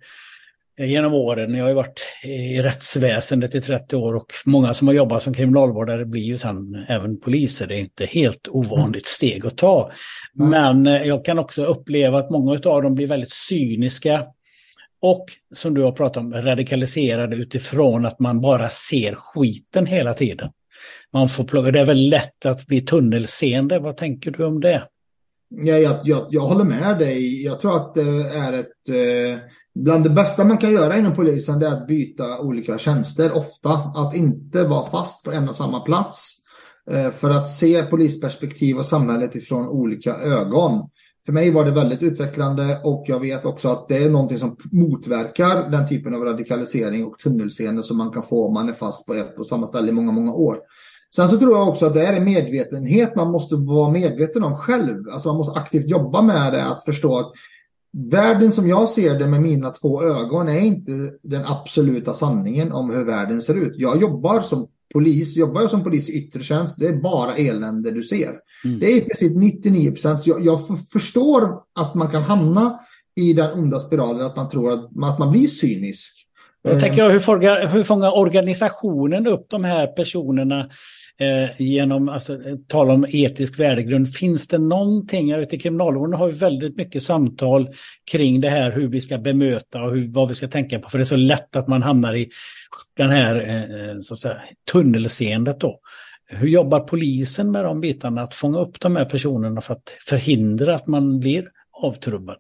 eh, genom åren. Jag har ju varit i rättsväsendet i 30 år och många som har jobbat som kriminalvårdare blir ju sen även poliser. Det är inte helt ovanligt steg att ta. Men eh, jag kan också uppleva att många av dem blir väldigt cyniska och som du har pratat om, radikaliserade utifrån att man bara ser skiten hela tiden. Man får plugga, det är väl lätt att bli tunnelseende. Vad tänker du om det? Ja, jag, jag, jag håller med dig. Jag tror att det är ett... Eh, bland det bästa man kan göra inom polisen det är att byta olika tjänster ofta. Att inte vara fast på en och samma plats. Eh, för att se polisperspektiv och samhället ifrån olika ögon för mig var det väldigt utvecklande och jag vet också att det är någonting som motverkar den typen av radikalisering och tunnelseende som man kan få om man är fast på ett och samma ställe i många, många år. Sen så tror jag också att det är en medvetenhet man måste vara medveten om själv. Alltså man måste aktivt jobba med det, att förstå att världen som jag ser det med mina två ögon är inte den absoluta sanningen om hur världen ser ut. Jag jobbar som polis, jobbar jag som polis i yttre tjänst, det är bara elände du ser. Mm. Det är i princip 99 procent. Jag, jag förstår att man kan hamna i den onda spiralen, att man tror att, att man blir cynisk. Jag tänker, hur, fångar, hur fångar organisationen upp de här personerna eh, genom, alltså eh, tala om etisk värdegrund. Finns det någonting, jag vet i kriminalvården har vi väldigt mycket samtal kring det här hur vi ska bemöta och hur, vad vi ska tänka på. För det är så lätt att man hamnar i den här eh, eh så att säga, tunnelseendet då. Hur jobbar polisen med de bitarna, att fånga upp de här personerna för att förhindra att man blir avtrubbad?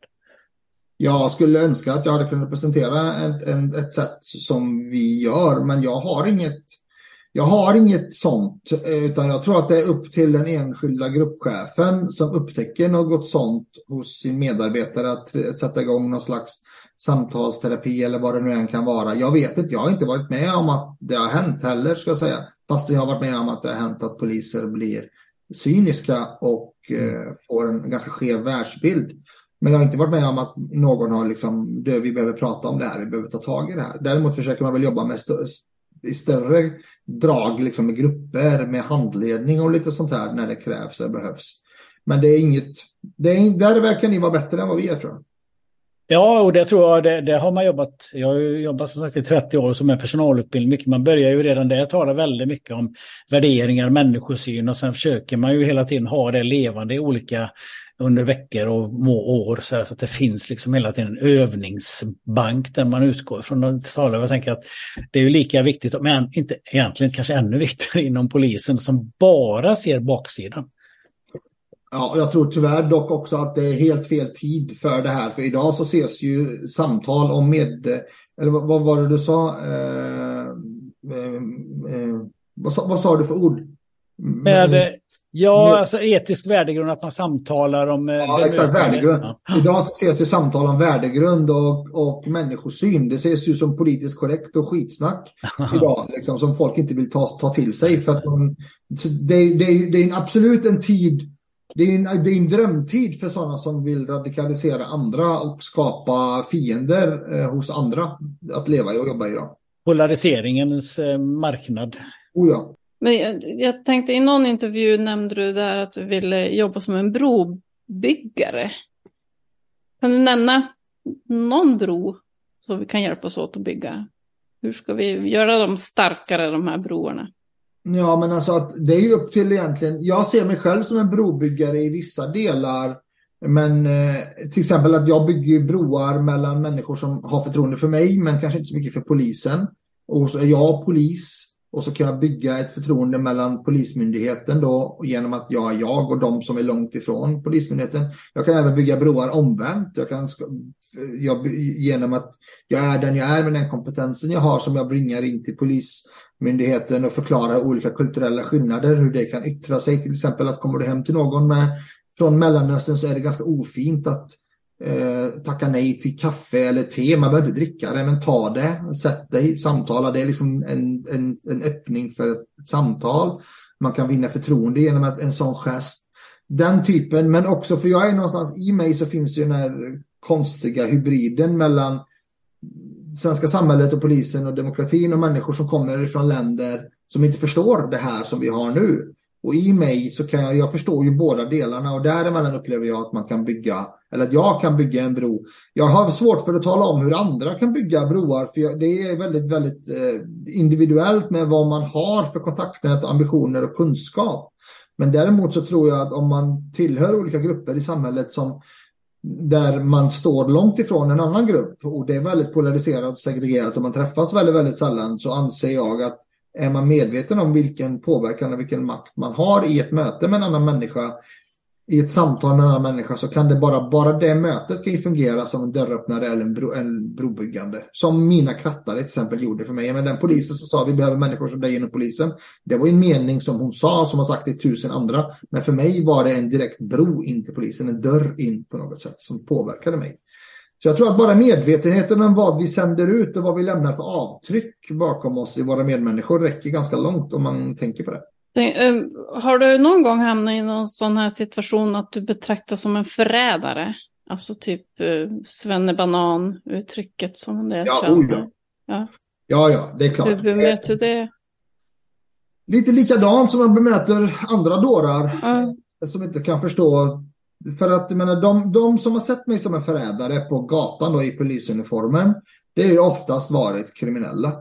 Jag skulle önska att jag hade kunnat presentera ett, ett, ett sätt som vi gör, men jag har inget jag har inget sånt, eh, utan jag tror att det är upp till den enskilda gruppchefen som upptäcker något sånt hos sin medarbetare att sätta igång någon slags samtalsterapi eller vad det nu än kan vara. Jag vet inte, jag har inte varit med om att det har hänt heller ska jag säga. Fast jag har varit med om att det har hänt att poliser blir cyniska och eh, får en ganska skev världsbild. Men jag har inte varit med om att någon har liksom, vi behöver prata om det här, vi behöver ta tag i det här. Däremot försöker man väl jobba med i större drag liksom med grupper, med handledning och lite sånt här när det krävs och behövs. Men det är inget, det är, där verkar ni vara bättre än vad vi är tror jag. Ja, och det tror jag, det, det, har man jobbat. Jag har jobbat som sagt i 30 år som är personalutbildning. Mycket. Man börjar ju redan där tala väldigt mycket om värderingar, människosyn och sen försöker man ju hela tiden ha det levande i olika under veckor och år så, här, så att det finns liksom hela tiden en övningsbank där man utgår från. Jag tänker att det är ju lika viktigt, men inte egentligen kanske ännu viktigare inom polisen som bara ser baksidan. Ja, jag tror tyvärr dock också att det är helt fel tid för det här. För idag så ses ju samtal om med... Eller vad, vad var det du sa? Eh, eh, eh, vad, vad, sa du för ord? Med, ja, med, alltså etisk värdegrund, att man samtalar om... Eh, ja, exakt, värdegrund. Ja. Idag ses ju samtal om värdegrund och, och människosyn. Det ses ju som politiskt korrekt och skitsnack idag, liksom, som folk inte vill ta, ta till sig. För att man, det, det, det är absolut en tid det är, en, det är en drömtid för sådana som vill radikalisera andra och skapa fiender eh, hos andra att leva och jobba i. Polariseringens eh, marknad. Oh ja. Men jag, jag, tänkte i någon intervju nämnde du där att du ville jobba som en brobyggare. Kan du nämna någon bro som vi kan hjälpas åt att bygga? Hur ska vi göra dem starkare, de här broarna? Ja, men alltså att det är ju upp till egentligen. Jag ser mig själv som en brobyggare i vissa delar. Men eh, till exempel att jag bygger broar mellan människor som har förtroende för mig, men kanske inte så mycket för polisen. Och så är jag polis och så kan jag bygga ett förtroende mellan polismyndigheten då genom att jag är jag och de som är långt ifrån polismyndigheten. Jag kan även bygga broar omvänt. Jag kan, jag, genom att jag är den jag är med den kompetensen jag har som jag bringar in till polismyndigheten och förklarar olika kulturella skillnader, hur det kan yttra sig. Till exempel att kommer du hem till någon med, från Mellanöstern så är det ganska ofint att eh, tacka nej till kaffe eller te. Man behöver inte dricka det, men ta det, sätt dig, samtala. Det är liksom en, en, en öppning för ett, ett samtal. Man kan vinna förtroende genom att, en sån gest. Den typen, men också för jag är någonstans i mig så finns ju den här konstiga hybriden mellan svenska samhället och polisen och demokratin och människor som kommer från länder som inte förstår det här som vi har nu. Och i mig så kan jag, jag förstår ju båda delarna och däremellan upplever jag att man kan bygga, eller att jag kan bygga en bro. Jag har svårt för att tala om hur andra kan bygga broar, för jag, det är väldigt, väldigt eh, individuellt med vad man har för kontaktnät, ambitioner och kunskap. Men däremot så tror jag att om man tillhör olika grupper i samhället som där man står långt ifrån en annan grupp och det är väldigt polariserat och segregerat och man träffas väldigt, väldigt sällan så anser jag att är man medveten om vilken påverkan och vilken makt man har i ett möte med en annan människa i ett samtal med en annan människa så kan det bara, bara det mötet kan ju fungera som en dörröppnare eller en, bro, en brobyggande. Som mina krattar till exempel gjorde för mig. Men den polisen som sa vi behöver människor som dig inom polisen. Det var en mening som hon sa, som har sagt till tusen andra. Men för mig var det en direkt bro in till polisen, en dörr in på något sätt som påverkade mig. Så jag tror att bara medvetenheten om vad vi sänder ut och vad vi lämnar för avtryck bakom oss i våra medmänniskor räcker ganska långt om man tänker på det. Eh, har du någon gång hamnat i någon sån här situation att du betraktas som en förrädare? Alltså typ uh, svennebanan-uttrycket som en del ja, känner. Oh ja. ja. ja, ja, det är klart. Hur bemöter du det? Lite likadant som man bemöter andra dårar mm. som inte kan förstå. För att jag menar, de, de som har sett mig som en förrädare på gatan då, i polisuniformen, det har ju oftast varit kriminella.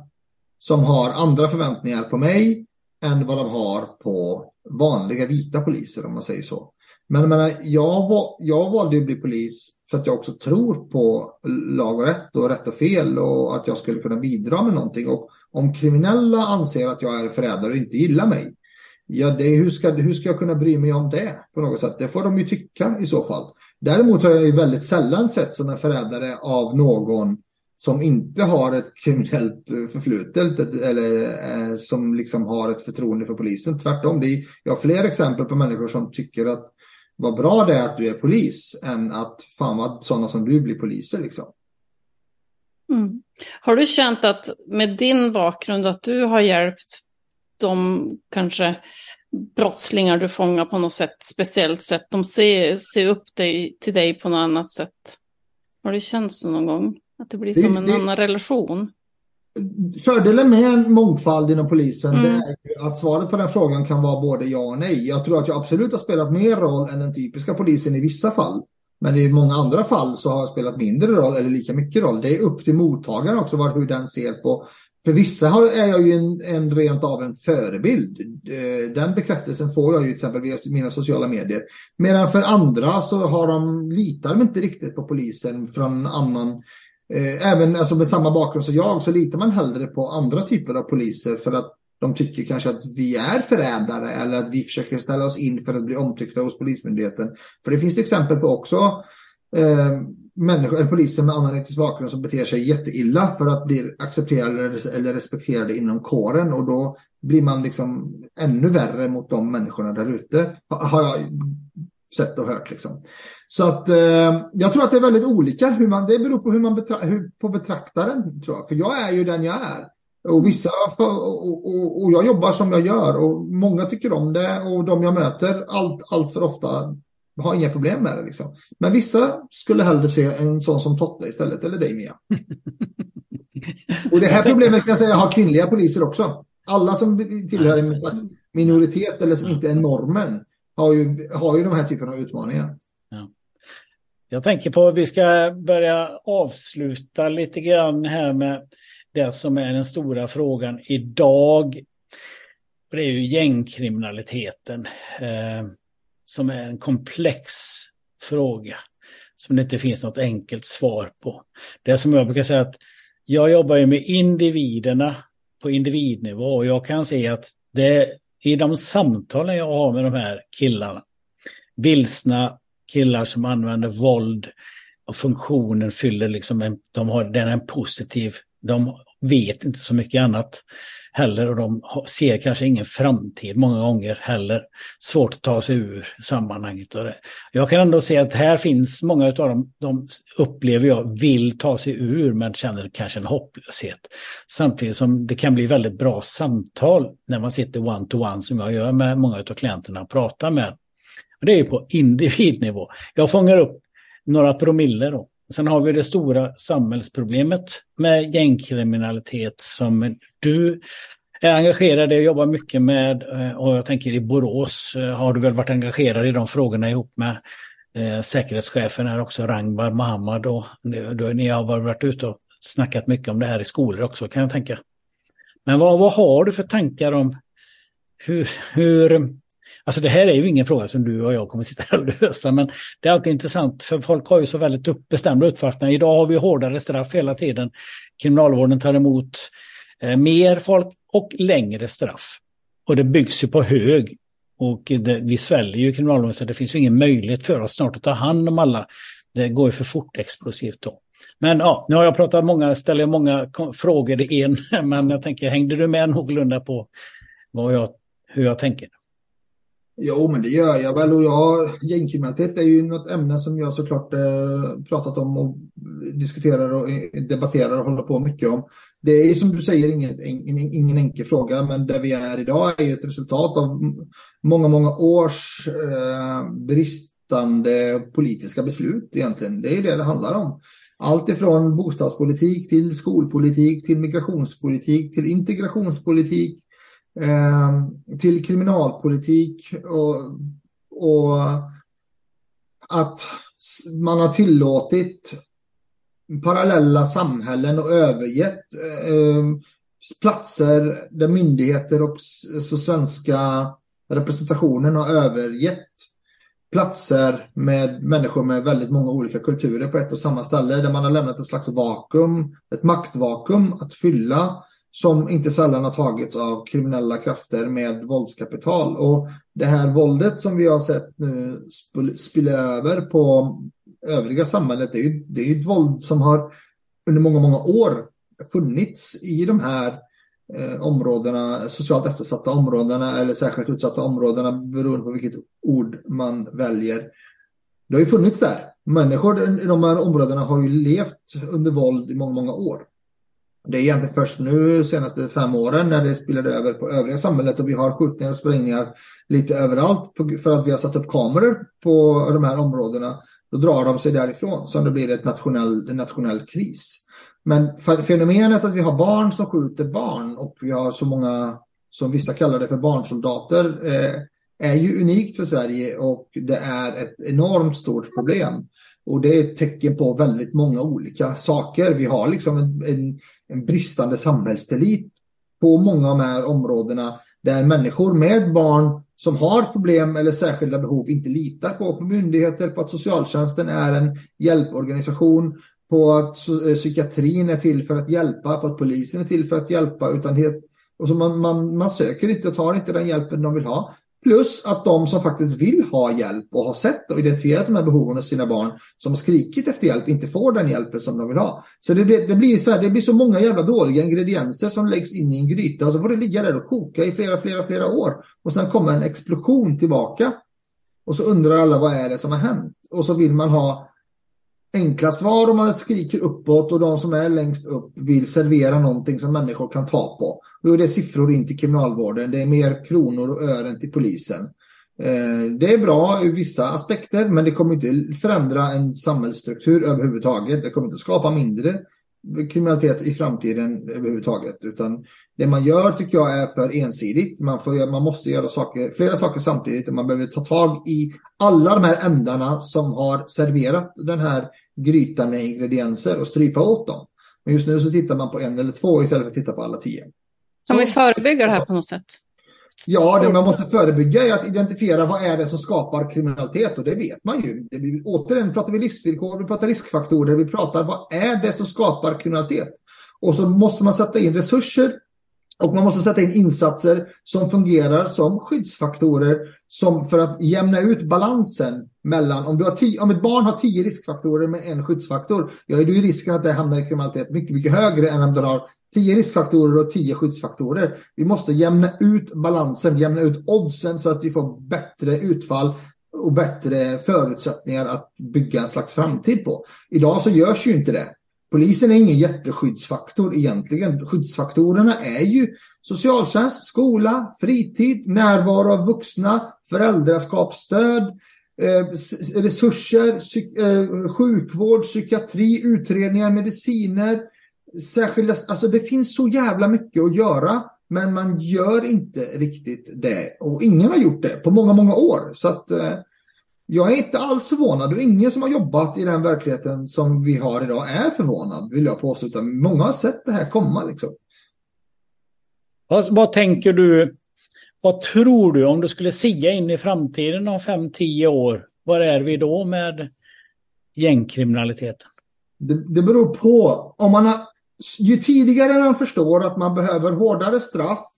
Som har andra förväntningar på mig än vad de har på vanliga vita poliser om man säger så. Men jag, menar, jag, var, jag valde att bli polis för att jag också tror på lag och rätt och rätt och fel och att jag skulle kunna bidra med någonting. Och om kriminella anser att jag är förrädare och inte gillar mig, ja, det, hur, ska, hur ska jag kunna bry mig om det på något sätt? Det får de ju tycka i så fall. Däremot har jag ju väldigt sällan sett som en förrädare av någon som inte har ett kriminellt eh, förflutet eller eh, som liksom har ett förtroende för polisen. Tvärtom, det är, jag har fler exempel på människor som tycker att vad bra det är att du är polis än att fan vad sådana som du blir poliser liksom. Mm. Har du känt att med din bakgrund att du har hjälpt de kanske brottslingar du fångar på något sätt, speciellt sätt, de ser, ser upp dig, till dig på något annat sätt? Har det känts så någon gång? Att det blir som en det, annan relation. Fördelen med en mångfald inom polisen mm. är att svaret på den frågan kan vara både ja och nej. Jag tror att jag absolut har spelat mer roll än den typiska polisen i vissa fall. Men i många andra fall så har jag spelat mindre roll eller lika mycket roll. Det är upp till mottagaren också var, hur den ser på. För vissa har, är jag ju en, en rent av en förebild. Eh, den bekräftelsen får jag ju till exempel via mina sociala medier. Medan för andra så har de, litar de inte riktigt på polisen från annan Eh, även alltså med samma bakgrund som jag så litar man hellre på andra typer av poliser för att de tycker kanske att vi är förrädare eller att vi försöker ställa oss in för att bli omtyckta hos Polismyndigheten. För det finns det exempel på också eh, människor, eller poliser med annan etnisk bakgrund som beter sig jätteilla för att bli accepterade eller respekterade inom kåren och då blir man liksom ännu värre mot de människorna där ute. Har jag sett och hört liksom. Så att eh, jag tror att det är väldigt olika. Hur man, det beror på hur man betra, hur, på betraktaren. Tror jag. För jag är ju den jag är. Och vissa, för, och, och, och, jag jobbar som jag gör och många tycker om det och de jag möter allt, allt för ofta har inga problem med det. Liksom. Men vissa skulle hellre se en sån som Totte istället, eller dig Mia. och det här problemet kan jag säga har kvinnliga poliser också. Alla som tillhör en minoritet eller som inte är normen har ju, har ju de här typerna av utmaningar. Jag tänker på att vi ska börja avsluta lite grann här med det som är den stora frågan idag. Det är ju gängkriminaliteten eh, som är en komplex fråga som det inte finns något enkelt svar på. Det är som jag brukar säga att jag jobbar ju med individerna på individnivå och jag kan se att det i de samtalen jag har med de här killarna, vilsna killar som använder våld och funktionen fyller liksom en, de har, den är en positiv, de vet inte så mycket annat heller och de ser kanske ingen framtid många gånger heller. Svårt att ta sig ur sammanhanget. Och det. Jag kan ändå se att här finns många av dem, de upplever jag vill ta sig ur men känner kanske en hopplöshet. Samtidigt som det kan bli väldigt bra samtal när man sitter one-to-one -one, som jag gör med många av klienterna och pratar med. Det är på individnivå. Jag fångar upp några promille då. Sen har vi det stora samhällsproblemet med gängkriminalitet som du är engagerad i och jobbar mycket med. Eh, och jag tänker i Borås eh, har du väl varit engagerad i de frågorna ihop med eh, säkerhetschefen här också, Rangbar Mohammad. Och ni har varit ute och snackat mycket om det här i skolor också kan jag tänka. Men vad, vad har du för tankar om hur, hur Alltså det här är ju ingen fråga som du och jag kommer sitta här och lösa, men det är alltid intressant för folk har ju så väldigt bestämda uppfattningar. Idag har vi hårdare straff hela tiden. Kriminalvården tar emot eh, mer folk och längre straff. Och det byggs ju på hög. Och det, vi sväljer ju kriminalvården så det finns ju ingen möjlighet för oss snart att ta hand om alla. Det går ju för fort explosivt då. Men ja, nu har jag pratat många, ställer många frågor i en, men jag tänker, hängde du med någorlunda på vad jag, hur jag tänker? Jo, men det gör jag väl. Och jag, gängkriminalitet är ju något ämne som jag såklart eh, pratat om och diskuterar och eh, debatterar och håller på mycket om. Det är ju som du säger inget, ingen, ingen enkel fråga, men där vi är idag är ju ett resultat av många, många års eh, bristande politiska beslut egentligen. Det är det det handlar om. Allt ifrån bostadspolitik till skolpolitik till migrationspolitik till integrationspolitik Ehm, till kriminalpolitik och, och att man har tillåtit parallella samhällen och övergett eh, platser där myndigheter och så svenska representationen har övergett platser med människor med väldigt många olika kulturer på ett och samma ställe där man har lämnat ett slags vakuum, ett maktvakuum att fylla som inte sällan har tagits av kriminella krafter med våldskapital. Och det här våldet som vi har sett nu spilla över på övriga samhället, det är ju, det är ett våld som har under många, många år funnits i de här eh, områdena, socialt eftersatta områdena eller särskilt utsatta områdena beroende på vilket ord man väljer. Det har ju funnits där. Människor i de här områdena har ju levt under våld i många, många år. Det är egentligen först nu de senaste fem åren när det spelade över på övriga samhället och vi har skjutningar och sprängningar lite överallt för att vi har satt upp kameror på de här områdena. Då drar de sig därifrån så det blir ett nationell, en nationell kris. Men fenomenet att vi har barn som skjuter barn och vi har så många, som vissa kallar det för barnsoldater, eh, är ju unikt för Sverige och det är ett enormt stort problem. Och det är ett tecken på väldigt många olika saker. Vi har liksom en, en, en bristande samhällstillit på många av de här områdena där människor med barn som har problem eller särskilda behov inte litar på, på myndigheter, på att socialtjänsten är en hjälporganisation, på att eh, psykiatrin är till för att hjälpa, på att polisen är till för att hjälpa. Utan det, och så man, man, man söker inte och tar inte den hjälpen de vill ha. Plus att de som faktiskt vill ha hjälp och har sett och identifierat de här behoven hos sina barn som har skrikit efter hjälp inte får den hjälpen som de vill ha. Så det blir, det blir, så, här, det blir så många jävla dåliga ingredienser som läggs in i en gryta och så får det ligga där och koka i flera, flera, flera år. Och sen kommer en explosion tillbaka. Och så undrar alla vad är det som har hänt? Och så vill man ha enkla svar och man skriker uppåt och de som är längst upp vill servera någonting som människor kan ta på. Då är det siffror in till kriminalvården, det är mer kronor och ören till polisen. Eh, det är bra ur vissa aspekter men det kommer inte förändra en samhällsstruktur överhuvudtaget. Det kommer inte skapa mindre kriminalitet i framtiden överhuvudtaget. Utan det man gör tycker jag är för ensidigt. Man, får, man måste göra saker, flera saker samtidigt och man behöver ta tag i alla de här ändarna som har serverat den här gryta med ingredienser och strypa åt dem. Men just nu så tittar man på en eller två istället för att titta på alla tio. Kan vi förebygga det här på något sätt? Ja, det man måste förebygga är att identifiera vad är det som skapar kriminalitet och det vet man ju. Blir, återigen pratar vi livsvillkor, vi pratar riskfaktorer, vi pratar vad är det som skapar kriminalitet. Och så måste man sätta in resurser och man måste sätta in insatser som fungerar som skyddsfaktorer som för att jämna ut balansen mellan, om, du har tio, om ett barn har tio riskfaktorer med en skyddsfaktor, ja, är det ju risken att det hamnar i kriminalitet mycket, mycket högre än om du har tio riskfaktorer och tio skyddsfaktorer. Vi måste jämna ut balansen, jämna ut oddsen så att vi får bättre utfall och bättre förutsättningar att bygga en slags framtid på. Idag så görs ju inte det. Polisen är ingen jätteskyddsfaktor egentligen. Skyddsfaktorerna är ju socialtjänst, skola, fritid, närvaro av vuxna, föräldraskapsstöd, eh, resurser, psyk eh, sjukvård, psykiatri, utredningar, mediciner, särskilda, alltså det finns så jävla mycket att göra. Men man gör inte riktigt det. Och ingen har gjort det på många, många år. Så att eh, jag är inte alls förvånad och ingen som har jobbat i den verkligheten som vi har idag är förvånad vill jag påstå. Utan många har sett det här komma liksom. Vad, vad tänker du? Vad tror du om du skulle sia in i framtiden om 5-10 år? Var är vi då med gängkriminaliteten? Det, det beror på. Om man har, ju tidigare man förstår att man behöver hårdare straff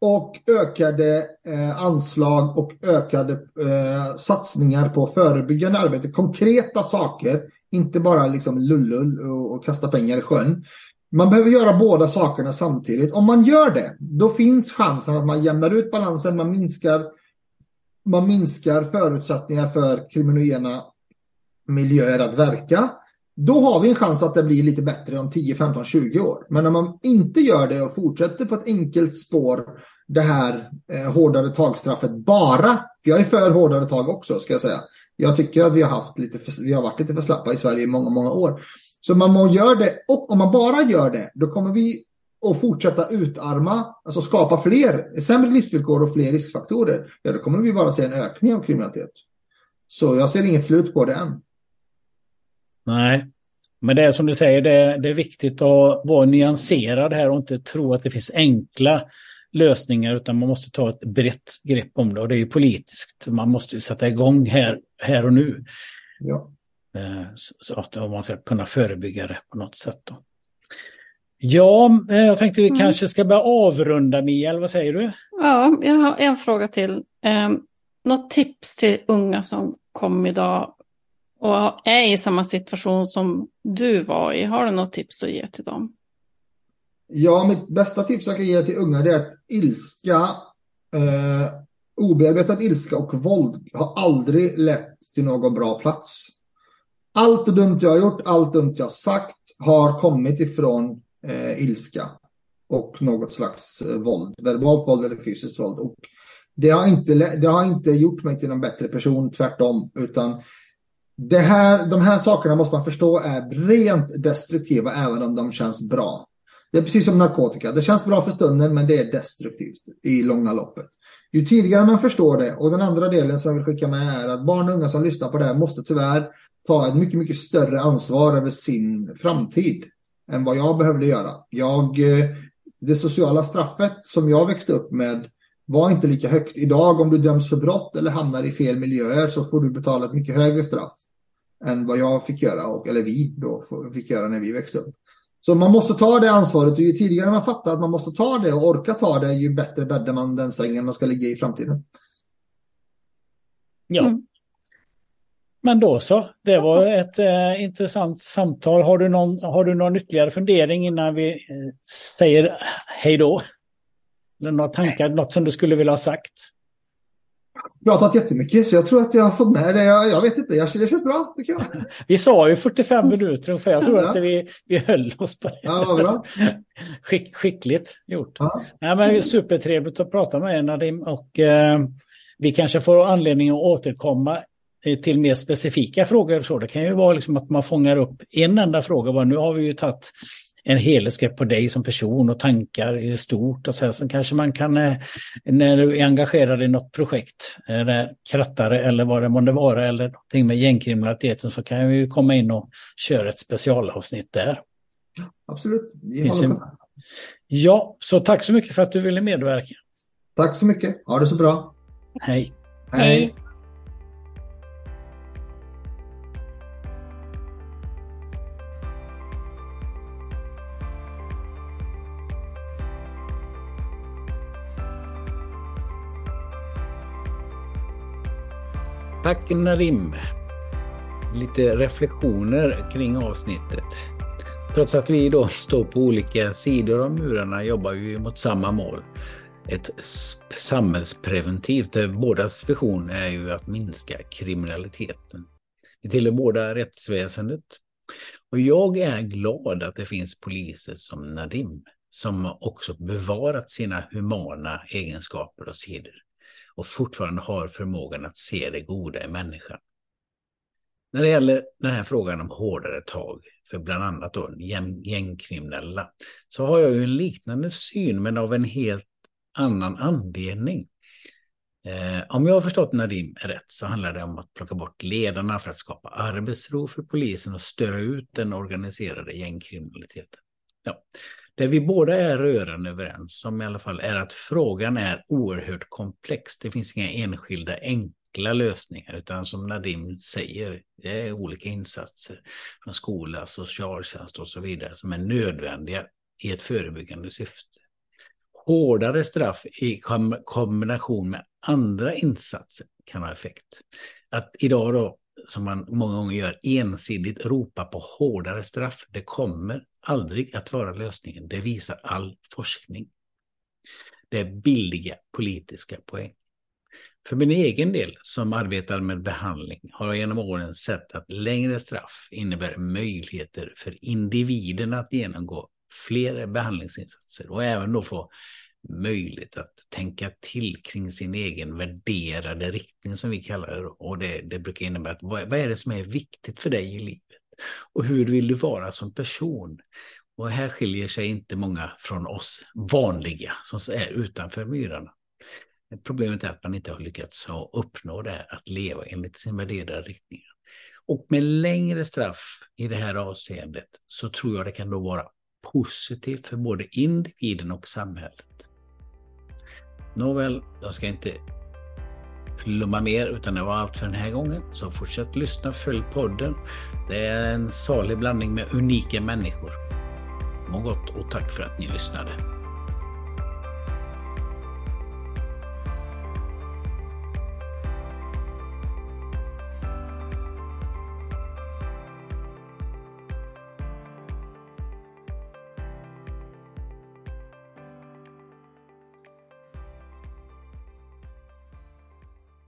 och ökade eh, anslag och ökade eh, satsningar på förebyggande arbete. Konkreta saker, inte bara liksom lullull och, och kasta pengar i sjön. Man behöver göra båda sakerna samtidigt. Om man gör det, då finns chansen att man jämnar ut balansen, man minskar, man minskar förutsättningar för kriminogena miljöer att verka. Då har vi en chans att det blir lite bättre om 10, 15, 20 år. Men om man inte gör det och fortsätter på ett enkelt spår, det här eh, hårdare tagstraffet bara, för jag är för hårdare tag också ska jag säga. Jag tycker att vi har, haft lite för, vi har varit lite för slappa i Sverige i många, många år. Så man må göra det, och om man bara gör det, då kommer vi att fortsätta utarma, alltså skapa fler, sämre livsvillkor och fler riskfaktorer. Ja, då kommer vi bara se en ökning av kriminalitet. Så jag ser inget slut på det än. Nej, men det är som du säger, det, det är viktigt att vara nyanserad här och inte tro att det finns enkla lösningar utan man måste ta ett brett grepp om det och det är ju politiskt. Man måste sätta igång här, här och nu. Ja. Eh, så att man ska kunna förebygga det på något sätt. Då. Ja, eh, jag tänkte vi mm. kanske ska börja avrunda Mia, eller vad säger du? Ja, jag har en fråga till. Eh, något tips till unga som kom idag och är i samma situation som du var i. Har du något tips att ge till dem? Ja, mitt bästa tips jag kan ge till unga är att ilska, eh, obearbetad ilska och våld har aldrig lett till någon bra plats. Allt dumt jag har gjort, allt dumt jag har sagt har kommit ifrån eh, ilska och något slags eh, våld, verbalt våld eller fysiskt våld. Och det, har inte, det har inte gjort mig till någon bättre person, tvärtom, utan det här, de här sakerna måste man förstå är rent destruktiva även om de känns bra. Det är precis som narkotika. Det känns bra för stunden men det är destruktivt i långa loppet. Ju tidigare man förstår det och den andra delen som jag vill skicka med är att barn och unga som lyssnar på det här måste tyvärr ta ett mycket, mycket större ansvar över sin framtid än vad jag behövde göra. Jag, eh, det sociala straffet som jag växte upp med var inte lika högt. Idag om du döms för brott eller hamnar i fel miljöer så får du betala ett mycket högre straff än vad jag fick göra, och, eller vi då fick göra när vi växte upp. Så man måste ta det ansvaret och ju tidigare man fattar att man måste ta det och orka ta det, ju bättre bäddar man den sängen man ska ligga i framtiden. Ja. Mm. Men då så, det var ett eh, intressant samtal. Har du, någon, har du någon ytterligare fundering innan vi eh, säger hej då? Eller några tankar, något som du skulle vilja ha sagt? Pratat jättemycket så jag tror att jag har fått med det. Jag, jag vet inte, jag, det känns bra tycker jag. Vi sa ju 45 minuter ungefär. Jag tror ja. att vi, vi höll oss på det. Ja, bra. Skick, skickligt gjort. Ja. Nej, men supertrevligt att prata med er Nadim och eh, vi kanske får anledning att återkomma till mer specifika frågor. Så det kan ju vara liksom att man fångar upp en enda fråga. Nu har vi ju tagit en helhetsgrepp på dig som person och tankar i stort. Och sen så kanske man kan, eh, när du är engagerad i något projekt, eller krattare eller vad det månde vara, eller någonting med gängkriminaliteten, så kan vi komma in och köra ett specialavsnitt där. Absolut. En... Ja, så tack så mycket för att du ville medverka. Tack så mycket. Ha det så bra. Hej. Hej. Tack Narim. Lite reflektioner kring avsnittet. Trots att vi då står på olika sidor av murarna jobbar vi mot samma mål. Ett samhällspreventivt. Eh, bådas vision är ju att minska kriminaliteten. Vi tillhör båda rättsväsendet. Och jag är glad att det finns poliser som Nadim som också bevarat sina humana egenskaper och sidor och fortfarande har förmågan att se det goda i människan. När det gäller den här frågan om hårdare tag för bland annat då gängkriminella så har jag ju en liknande syn men av en helt annan anledning. Eh, om jag har förstått Nadim rätt så handlar det om att plocka bort ledarna för att skapa arbetsro för polisen och störa ut den organiserade gängkriminaliteten. Ja. Det vi båda är rörande överens om i alla fall är att frågan är oerhört komplex. Det finns inga enskilda enkla lösningar utan som Nadim säger, det är olika insatser från skola, socialtjänst och så vidare som är nödvändiga i ett förebyggande syfte. Hårdare straff i kombination med andra insatser kan ha effekt. Att idag då som man många gånger gör, ensidigt ropa på hårdare straff. Det kommer aldrig att vara lösningen. Det visar all forskning. Det är billiga politiska poäng. För min egen del som arbetar med behandling har jag genom åren sett att längre straff innebär möjligheter för individen att genomgå fler behandlingsinsatser och även då få möjlighet att tänka till kring sin egen värderade riktning som vi kallar det. Och det, det brukar innebära att vad, vad är det som är viktigt för dig i livet? Och hur vill du vara som person? Och här skiljer sig inte många från oss vanliga som är utanför myrarna. Problemet är att man inte har lyckats uppnå det här, att leva enligt sin värderade riktning. Och med längre straff i det här avseendet så tror jag det kan då vara positivt för både individen och samhället. Nåväl, jag ska inte flumma mer utan det var allt för den här gången. Så fortsätt lyssna, följ podden. Det är en salig blandning med unika människor. Må gott och tack för att ni lyssnade.